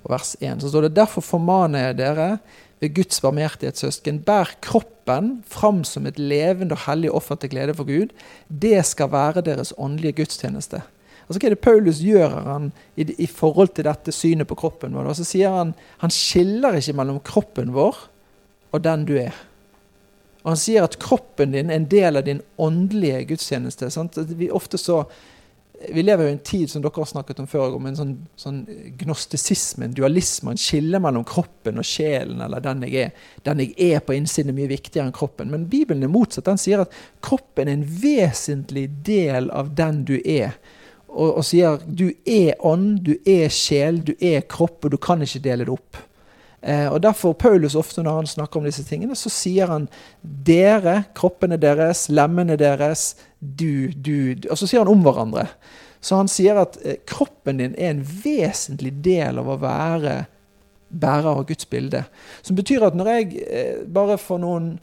og vers 1. Så står det derfor formaner jeg dere ved Guds barmhjertighetssøsken, bær kroppen fram som et levende og hellig offer til glede for Gud. Det skal være deres åndelige gudstjeneste. Altså, Hva er det Paulus gjør han i, i forhold til dette synet på kroppen vår? Så sier Han han skiller ikke mellom kroppen vår og den du er. Og Han sier at kroppen din er en del av din åndelige gudstjeneste. Sant? Vi ofte så vi lever jo i en tid som dere har snakket om før, om en sånn, sånn gnostisisme, en dualisme, en skille mellom kroppen og sjelen, eller den jeg er. Den jeg er på innsiden, er mye viktigere enn kroppen. Men Bibelen er motsatt. Den sier at kroppen er en vesentlig del av den du er og, og sier du er ånd, du er sjel, du er kropp, og du kan ikke dele det opp. Eh, og Derfor Paulus ofte når han snakker om disse tingene, så sier han dere, kroppene deres, lemmene deres, du, du, du Og så sier han om hverandre. Så han sier at eh, kroppen din er en vesentlig del av å være bærer av Guds bilde. Som betyr at når jeg eh, bare for noen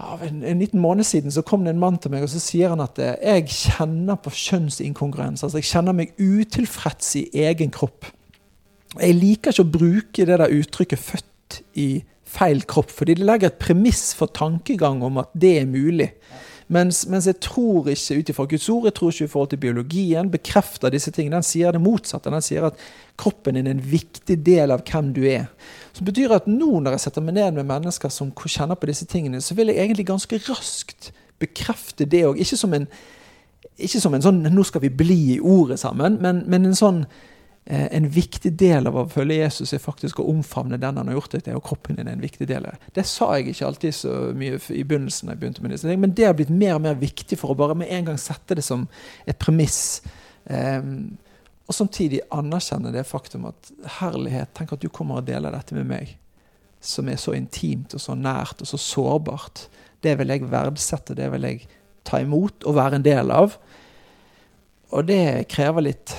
av en, en, liten måned siden så kom det en mann til meg og så sier han at eh, jeg kjenner på kjønnsinkongruens. altså Jeg kjenner meg utilfreds i egen kropp. Jeg liker ikke å bruke det der uttrykket 'født i feil kropp', fordi det legger et premiss for tankegang om at det er mulig. Mens, mens jeg tror ikke ut ifra Guds ord, jeg tror ikke i forhold til biologien, bekrefter disse tingene. Den sier det motsatte. Den sier at kroppen din er en viktig del av hvem du er. Som betyr at nå når jeg setter meg ned med mennesker som kjenner på disse tingene, så vil jeg egentlig ganske raskt bekrefte det òg. Ikke, som en, ikke som en sånn 'nå skal vi bli i ordet sammen', men, men en sånn en viktig del av å følge Jesus er faktisk å omfavne den han har gjort det til, og kroppen din er en viktig del av det. Det sa jeg ikke alltid så mye i begynnelsen, jeg begynte med disse men det har blitt mer og mer viktig for å bare med en gang sette det som et premiss. Um, og samtidig anerkjenne det faktum at herlighet, tenk at du kommer og deler dette med meg, som er så intimt og så nært og så sårbart. Det vil jeg verdsette, det vil jeg ta imot og være en del av. Og det krever litt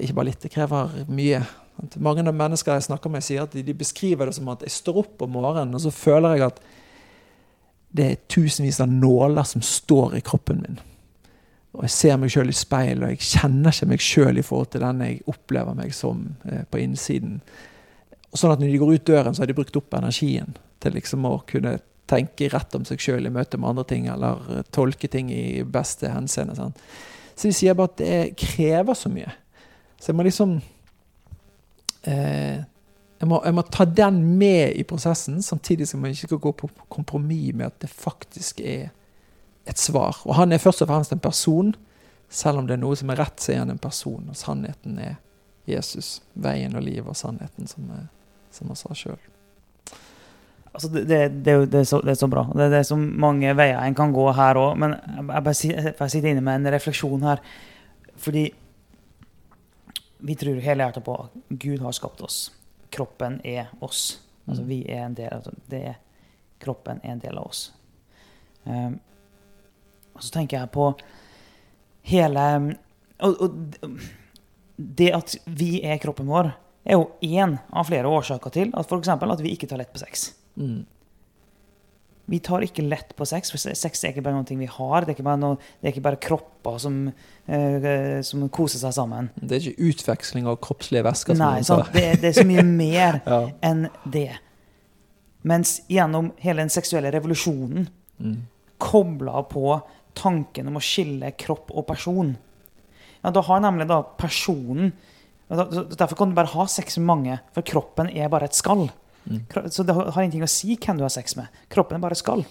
Ikke bare litt, det krever mye. Mange av mennesker jeg snakker med, sier at de beskriver det som at jeg står opp om morgenen, og så føler jeg at det er tusenvis av nåler som står i kroppen min. Og jeg ser meg sjøl i speil, og jeg kjenner ikke meg sjøl i forhold til den jeg opplever meg som eh, på innsiden. Sånn at når de går ut døren, så har de brukt opp energien til liksom å kunne tenke rett om seg sjøl i møte med andre ting, eller eh, tolke ting i beste henseende. Sant? Så de sier bare at det krever så mye. Så jeg må liksom eh, jeg, må, jeg må, ta den med i prosessen, samtidig som jeg ikke skal gå på kompromiss med at det faktisk er et svar. Og han er først og fremst en person. Selv om det er noe som er rett, så er han en person. Og sannheten er Jesus. Veien og livet og sannheten, som, som han sa sjøl. Altså, det, det, det, er så, det, er så, bra. Det, er så mange veier en kan gå her òg. Men jeg, bare, jeg sitter inne med en refleksjon her. Fordi vi tror hele hjertet på at Gud har skapt oss. Kroppen er oss. Altså, mm. vi er en del av det. Kroppen er en del av oss. Um, og så tenker jeg på hele og, og, det at vi er kroppen vår, er jo én av flere årsaker til at f.eks. at vi ikke tar lett på sex. Mm. Vi tar ikke lett på sex, for sex er ikke bare noe vi har. Det er ikke bare, noe, det er ikke bare kropper som, uh, som, koser seg sammen. Det er ikke utveksling av kroppslige væsker? Nei, det, det, er så mye *laughs* mer ja. enn det. Mens gjennom hele den seksuelle revolusjonen mm. kobla på tanken om å skille kropp og person. Ja, Da har nemlig da personen Derfor kan du bare ha sex med mange, for kroppen er bare et skall. Mm. Så det har ingenting å si hvem du har sex med. Kroppen er bare skall.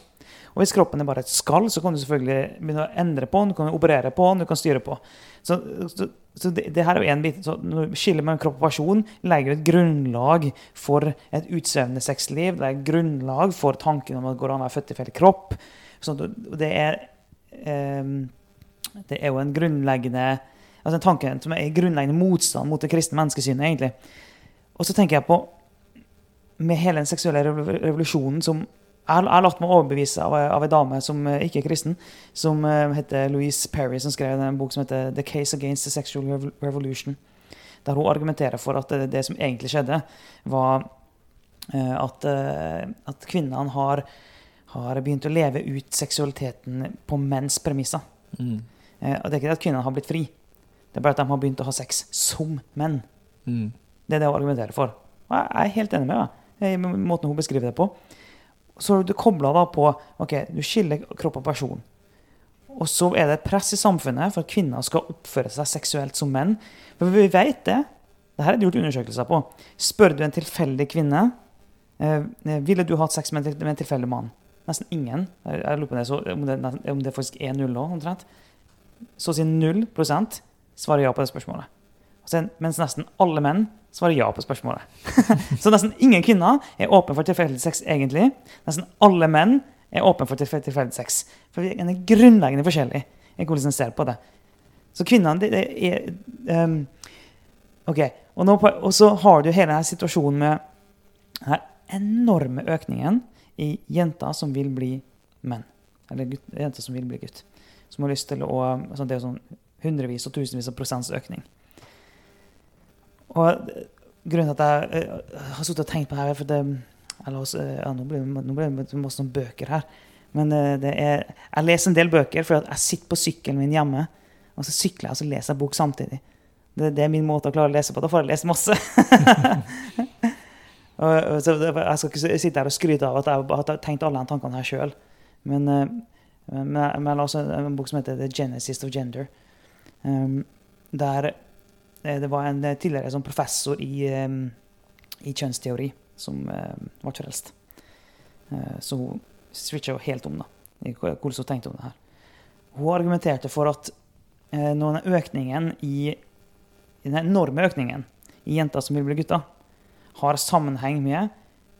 Og hvis kroppen er bare et skall, så kan du selvfølgelig begynne å endre på den, du kan operere på den, du kan styre på. Så, så, så det, det, her er jo en bit. Så skiller mellom kropp og person, legger et grunnlag for et utsvevende sexliv. Det er et grunnlag for tanken om at det går an å være født i feil kropp. Så det er Ehm, det er jo en grunnleggende altså en tanke som er grunnleggende motstand mot det kristne menneskesynet. egentlig. Og så tenker jeg på med hele den seksuelle revolusjonen som jeg har latt meg overbevise av, av en dame som eh, ikke er kristen, som uh, heter Louise Perry, som skrev en bok som heter 'The Case Against the Sexual Revolution'. Der hun argumenterer for at det, det som egentlig skjedde, var at, at kvinnene har har begynt å leve ut seksualiteten på menns premisser. Mm. Eh, og det er ikke det at kvinnene har blitt fri, det er bare at de har begynt å ha sex som menn. Mm. Det er det hun argumenterer for. Og jeg er helt enig med henne. I måten hun beskriver det på. Så du kobla da på ok, du skiller kropp og person. Og så er det et press i samfunnet for at kvinner skal oppføre seg seksuelt som menn. For vi vet det. Dette er det gjort undersøkelser på. Spør du en tilfeldig kvinne eh, ville du hatt sex med en, tilfeldig mann. Nesten ingen. Jeg, lurer på det, så, om, det, om det faktisk er null òg, omtrent. Så å si null prosent svarer ja på det spørsmålet. Mens nesten alle menn svarer ja på spørsmålet. *laughs* så nesten ingen kvinner er åpne for tilfeldig sex egentlig. Nesten alle menn er åpne for tilfeldig sex. For vi er grunnleggende forskjellige i hvordan en ser på det. Så kvinnene det, det er um, OK. Og, nå, og, så har du hele denne situasjonen med denne enorme økningen i jenter som vil bli menn. Eller gutt, jenter som vil bli gutt. Som har lyst til å altså Det er sånn hundrevis og tusenvis av prosents økning. Og grunnen til at jeg uh, har sittet og tenkt på her for det, eller, ja, Nå blir det masse sånn bøker her. Men det er, jeg leser en del bøker for jeg sitter på sykkelen min hjemme. Og så sykler jeg og så leser jeg bok samtidig. Det, det, er min måte å klare å lese på. Da får jeg lest masse. *laughs* og, så jeg skal ikke sitte her og skryte av at jeg har tenkt alle de tankene her sjøl. Men, men, jeg la en bok som heter The Genesis of Gender. Um, der Eh, det var en eh, tidligere sånn professor i, i kjønnsteori som var frelst. Eh, så hun switcha helt om da, i hvordan hun tenkte om det her. Hun argumenterte for at når den økningen i den enorme økningen i jenter som vil bli gutter, har sammenheng med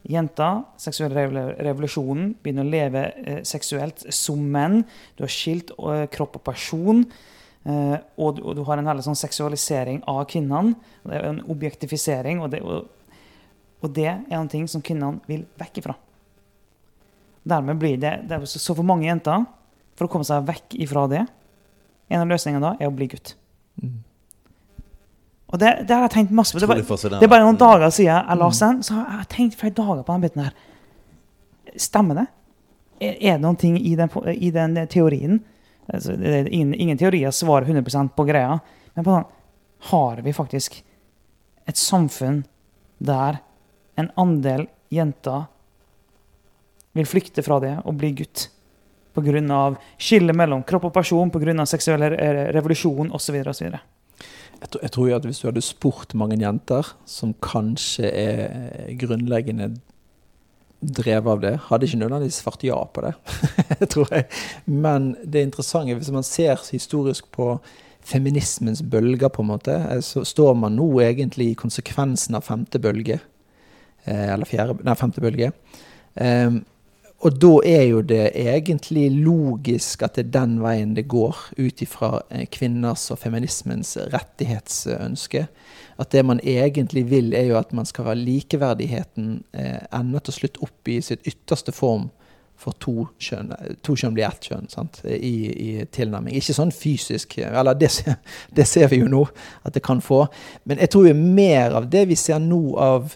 jenter, seksuell revolusjonen, begynner å leve seksuelt som menn. Du har skilt kropp og person. Uh, og, og, du har en veldig sånn seksualisering av kvinnene. Det er en objektifisering, og det, og, og det er en ting som kvinnene vil vekk ifra. Dermed blir det, det så, så for mange jenter, for å komme seg vekk ifra det En av løsningene da er å bli gutt. Mm. Og det, det, har jeg tenkt masse på. Det, det, er bare noen dager siden jeg leste den, så har jeg tenkt flere dager på den biten her. Stemmer det? Er, er det noen ting i den, i den teorien altså, ingen, ingen teorier svarer 100% på greia. Men på har vi faktisk et samfunn der en andel jenter vil flykte fra det og bli gutt pga. skillet mellom kropp og person, pga. seksuell revolusjon osv. osv. Jeg, jeg tror jo at Hvis du hadde spurt mange jenter som kanskje er grunnleggende drevet av det. Hadde ikke nødvendigvis svart ja på det, *laughs* tror jeg. Men det interessante, hvis man ser historisk på feminismens bølger, på en måte, eh, så står man nå egentlig i konsekvensen av femte bølge. Eh, eller fjerde, nei, femte bølge. Um, og da er jo det egentlig logisk at det er den veien det går, ut ifra eh, kvinners og feminismens rettighetsønske. At det man egentlig vil, er jo at man skal være likeverdigheten eh, ende til slutt opp i sitt ytterste form for to kjønn. To kjønn blir ett kjønn sant? I, i tilnærming. Ikke sånn fysisk, eller det, *laughs* det ser vi jo nå at det kan få. Men jeg tror jo mer av det vi ser nå av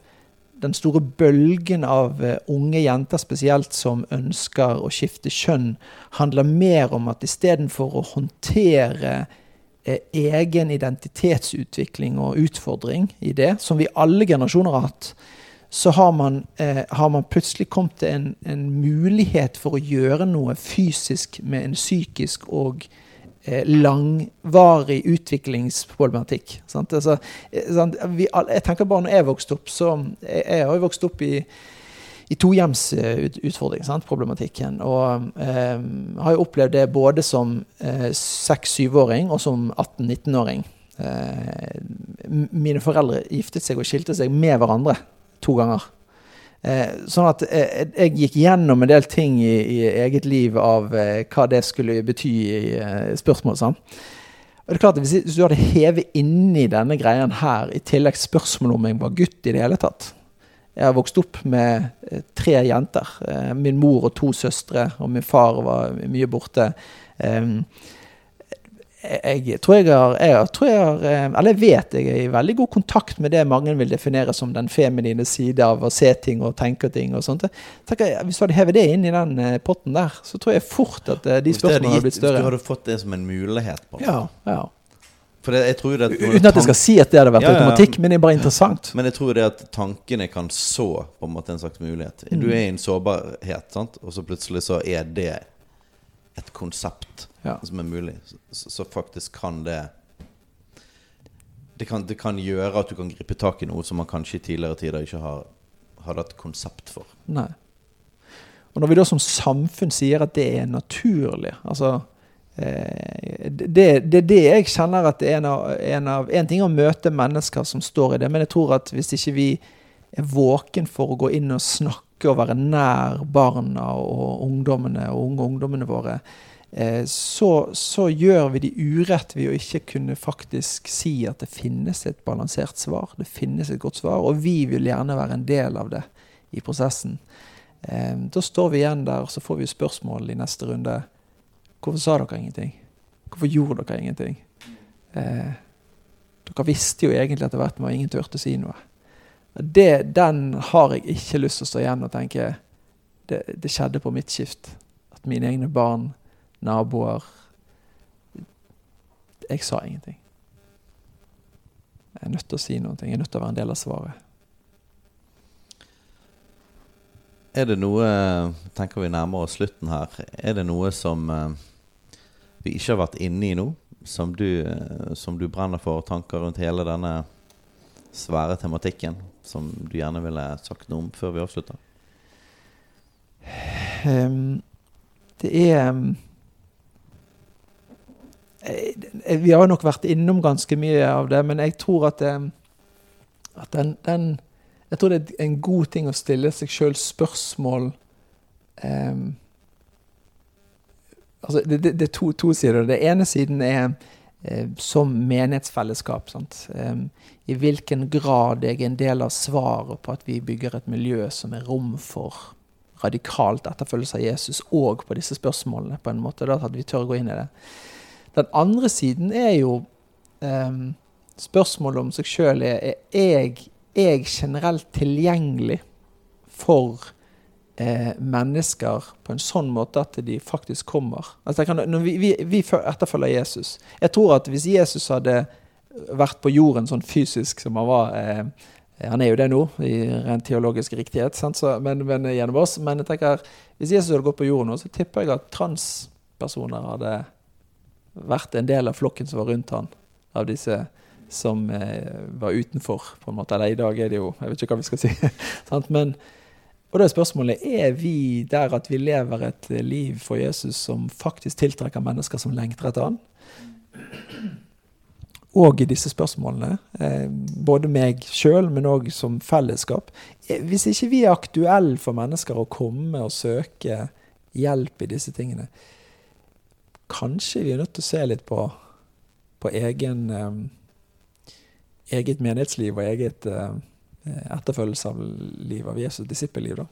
den store bølgen av uh, unge jenter spesielt som ønsker å skifte kjønn, handler mer om at istedenfor å håndtere uh, egen identitetsutvikling og utfordring i det, som vi alle generasjoner har hatt, så har man, uh, har man plutselig kommet til en, en, mulighet for å gjøre noe fysisk med en psykisk og Eh, langvarig utviklingsproblematikk. Altså, eh? Vi, jeg tenker bare når jeg vokste opp, så Jeg, jeg har jo vokst opp i, i tohjemsutfordring, problematikken. Og eh, har jo opplevd det både som eh, seks-syvåring og som 18-19-åring. Eh, mine foreldre giftet seg og skilte seg med hverandre to ganger. Eh, sånn at eh, jeg gikk gjennom en del ting i, i eget liv av eh, hva det skulle bety i spørsmål. Sånn. Og det er klart at hvis, du hadde hevet inni denne greien her i tillegg spørsmål om jeg var gutt i det hele tatt Jeg har vokst opp med tre jenter. Min mor og to søstre, og min far var mye borte. Jeg tror jeg har, jeg tror jeg har eh, Eller jeg vet jeg er i veldig god kontakt med det mange vil definere som den feminine side av å se ting og tenke ting og sånt. Jeg, hvis du hadde hevet det inn i den eh, potten der, så tror jeg fort at eh, de spørsmålene hadde blitt større. Hvis du hadde fått det som en mulighet på Ja, ja. Det, jeg tror det at Uten at jeg skal si at det hadde vært ja. automatikk, men det er bare interessant. Men jeg tror det at tankene kan så på en måte en slags mulighet. Mm. Du er i en sårbarhet, sant? og så plutselig så er det et konsept Ja. som er mulig. Så, så faktisk kan det det kan, det kan gjøre at du kan gripe tak i noe som man kanskje i tidligere tider ikke har hadde hatt konsept for. Nei. Og når vi da som samfunn sier at det er naturlig altså eh, det, det er det jeg kjenner at det er en av, en av En ting er å møte mennesker som står i det, men jeg tror at hvis ikke vi er våken for å gå inn og snakke og være nær barna og ungdommene og unge ungdommene våre, så, så gjør vi de urett ved å ikke kunne faktisk si at det finnes et balansert svar. Det finnes et godt svar, og vi vil gjerne være en del av det i prosessen. Eh, da står vi igjen der, og så får vi spørsmål i neste runde. Hvorfor sa dere ingenting? Hvorfor gjorde dere ingenting? Eh, dere visste jo egentlig etter hvert, men ingen turte å si noe. Det, den har jeg ikke lyst til å stå igjen og tenke det, det skjedde på mitt skift. At mine egne barn, naboer Jeg sa ingenting. Jeg er nødt til å si noe. Jeg er nødt til å være en del av svaret. Er det noe Tenker vi nærmer oss slutten her. Er det noe som eh, vi ikke har vært inne i nå? Som du, eh, som du brenner for? Tanker rundt hele denne svære tematikken som du gjerne ville sagt noe om før vi avslutter? Um, det er eh, Vi har nok vært innom ganske mye av det, men jeg tror at, ehm, at den, den Jeg tror det er en god ting å stille seg sjøl spørsmål ehm, altså Det, det, det er to, to sider. Det ene siden er eh, som menighetsfellesskap. Ehm, I hvilken grad jeg er en del av svaret på at vi bygger et miljø som er rom for radikalt etterfølgelse av Jesus og på disse spørsmålene. på en måte, da, At vi tør å gå inn i det. Den andre siden er jo um, spørsmålet om seg sjøl. Er, er jeg, jeg generelt tilgjengelig for eh, mennesker på en sånn måte at de faktisk kommer? Altså, kan, når vi, vi, vi etterfølger Jesus. Jeg tror at hvis Jesus hadde vært på jorden sånn fysisk som han var eh, han er jo det nå, i rent teologisk riktighet? Så, men, men gjennom oss. Men jeg tenker, hvis Jesus hadde gått på jorden nå, så tipper jeg at transpersoner hadde vært en del av flokken som var rundt han. Av disse som eh, var utenfor, på en måte. Eller i dag er det jo Jeg vet ikke hva vi skal si. *laughs* Men, og da er spørsmålet er vi der at vi lever et liv for Jesus som faktisk tiltrekker mennesker som lengter etter han og i disse spørsmålene. Eh, både meg sjøl, men òg som fellesskap. Eh, hvis ikke vi er aktuelle for mennesker å komme og søke hjelp i disse tingene, kanskje vi er nødt til å se litt på, på egen, eh, eget menighetsliv og eget eh, etterfølgelse av liv av Jesus disippelliv. Da.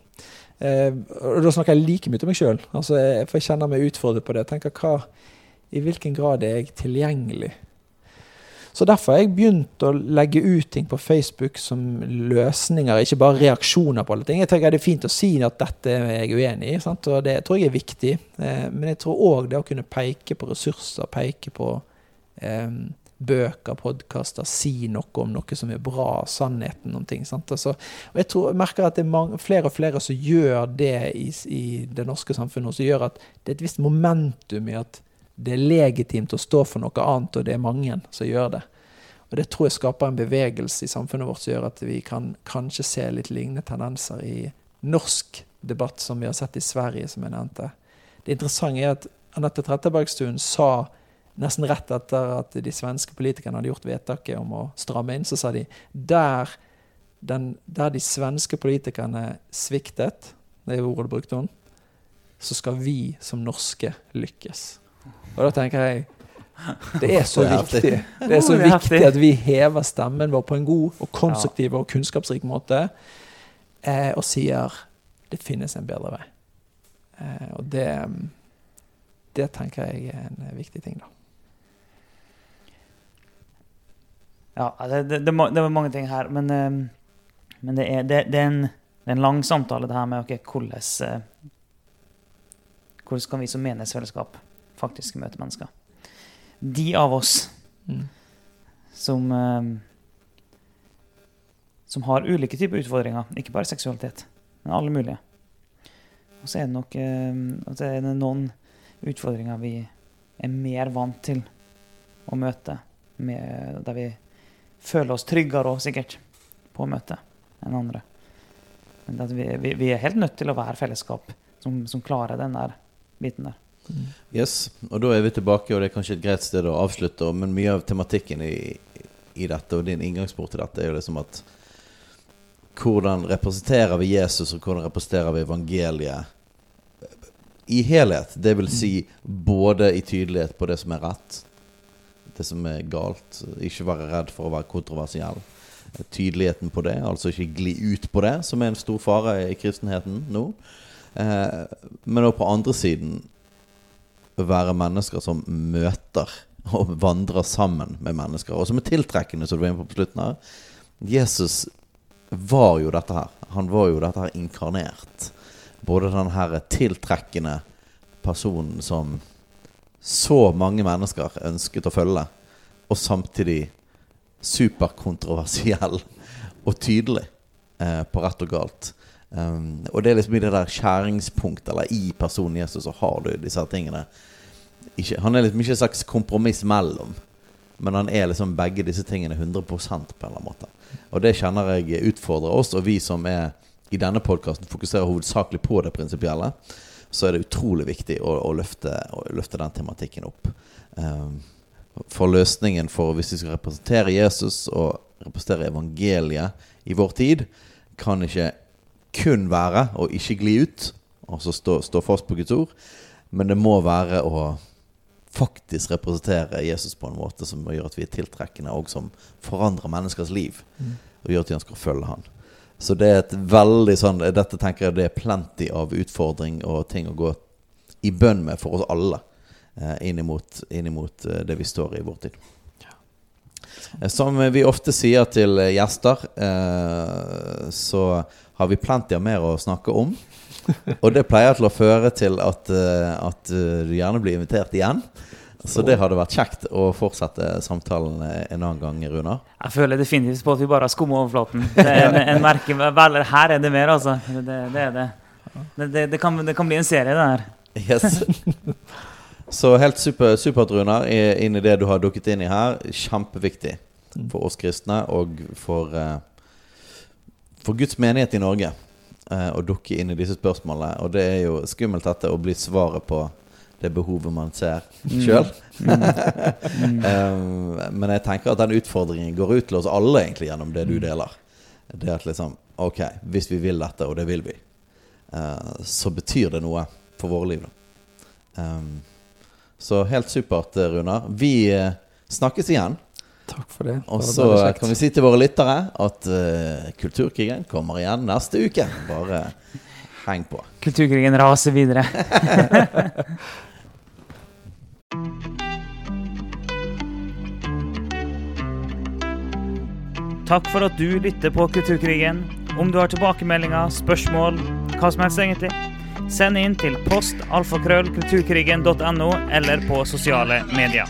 Eh, og da snakker jeg like mye til meg sjøl, altså, for jeg kjenner meg utfordret på det. Jeg tenker hva, I hvilken grad er jeg tilgjengelig? Så derfor har jeg begynt å legge ut ting på Facebook som løsninger, ikke bare reaksjoner på alle ting. Jeg tenker Det er fint å si at dette er jeg uenig i, sant? og det tror jeg er viktig. Eh, men jeg tror òg det å kunne peke på ressurser, peke på eh, bøker, podkaster, si noe om noe som er bra, sannheten om ting. Altså, og jeg, tror, jeg merker at det er mange, flere og flere som gjør det i, i det norske samfunnet, og som gjør at det er et visst momentum i at det er legitimt å stå for noe annet, og det er mange som gjør det. Og Det tror jeg skaper en bevegelse i samfunnet vårt som gjør at vi kan kanskje se litt lignende tendenser i norsk debatt som vi har sett i Sverige, som jeg nevnte. Det interessante er at Anette Trettebergstuen sa nesten rett etter at de svenske politikerne hadde gjort vedtaket om å stramme inn, så sa de der, den, der de svenske politikerne sviktet, det er ordet brukte hun, så skal vi som norske lykkes. Og da tenker jeg det er så viktig Det er så *laughs* viktig at vi hever stemmen vår på en god og konstruktiv og kunnskapsrik måte eh, og sier det finnes en bedre vei. Eh, og det, det tenker jeg er en viktig ting, da. Ja, det, det, det, det var mange ting her, men, eh, men det, er, det, det, er en, det er en lang samtale, det her med okay, hvordan, hvordan kan vi som menighetsfellesskap faktisk møter mennesker. De av oss Mm. som eh, Som har ulike typer utfordringer. Ikke bare seksualitet, men alle mulige. Og så er det nok eh, og så er det noen utfordringer vi er mer vant til å møte, med, der vi føler oss tryggere òg, sikkert, på å møte enn andre. Men vi, vi, vi er helt nødt til å være fellesskap som, som klarer den der biten der. Yes, og da er vi tilbake, og det er kanskje et greit sted å avslutte. Men mye av tematikken i, i dette, og din inngangsport til dette, er jo liksom at Hvordan representerer vi Jesus, og hvordan representerer vi evangeliet i helhet? Det vil si både i tydelighet på det som er rett, det som er galt. Ikke være redd for å være kontroversiell. Tydeligheten på det, altså ikke gli ut på det, som er en stor fare i kristenheten nå. Eh, men også på andre siden være mennesker som møter og vandrer sammen med mennesker, og som er tiltrekkende, som du var inne på på slutten her. Jesus var jo dette her. Han var jo dette her inkarnert. Både den her tiltrekkende personen som så mange mennesker ønsket å følge, og samtidig superkontroversiell og tydelig eh, på rett og galt. Um, og det er liksom i det der skjæringspunktet, eller i personen Jesus, så har du disse tingene. Ikke, han er liksom ikke et slags kompromiss mellom, men han er liksom begge disse tingene 100 på en eller annen måte. Og det kjenner jeg utfordrer oss, og vi som er i denne podkasten fokuserer hovedsakelig på det prinsipielle, så er det utrolig viktig å, å, løfte, å løfte, den tematikken opp. Um, for løsningen for hvis vi skal representere Jesus og representere evangeliet i vår tid, kan ikke kun være å ikke gli ut, altså stå, stå fast på Guds ord, men det må være å faktisk representere Jesus på en måte som gjør at vi er tiltrekkende, og som forandrer menneskers liv. Og gjør at de ønsker å følge han. Så det er et veldig sånn Dette tenker jeg det er plenty av utfordring og ting å gå i bønn med for oss alle. Eh, inn imot, inn imot eh, det vi står i i vår tid. Eh, som vi ofte sier til gjester, eh, så har vi plenty av mer å snakke om. Og det pleier til å føre til at, eh, at eh, du gjerne blir invitert igjen. Så det hadde vært kjekt å fortsette samtalen en annen gang, Runar. Jeg føler definitivt på at vi bare har skumma overflaten. Det er en, en merke, vel, her er det mer, altså. Det, det er det. Det, det, det, kan, det, kan, bli en serie, det her. Yes. Så helt super, supert, Runar, inn i det du har dukket inn i her. Kjempeviktig for oss kristne og for, for Guds menighet i Norge å dukke inn i disse spørsmålene. Og det er jo skummelt dette å bli svaret på det behovet man ser sjøl. Mm. Mm. um, *laughs* men jeg tenker at den utfordringen går ut til oss alle egentlig gjennom det du mm. deler. Det at liksom Ok, hvis vi vil dette, og det vil vi, uh, så betyr det noe for våre liv. Um, så helt supert, Runar. Vi uh, snakkes igjen. Takk for det. Og så kan vi si til våre lyttere at uh, Kulturkrigen kommer igjen neste uke. Bare heng på. Kulturkrigen raser videre. *laughs* Takk for at du lytter på Kulturkrigen. Om du har tilbakemeldinger, spørsmål, hva som helst egentlig, send inn til post alfakrøllkulturkrigen.no eller på sosiale medier.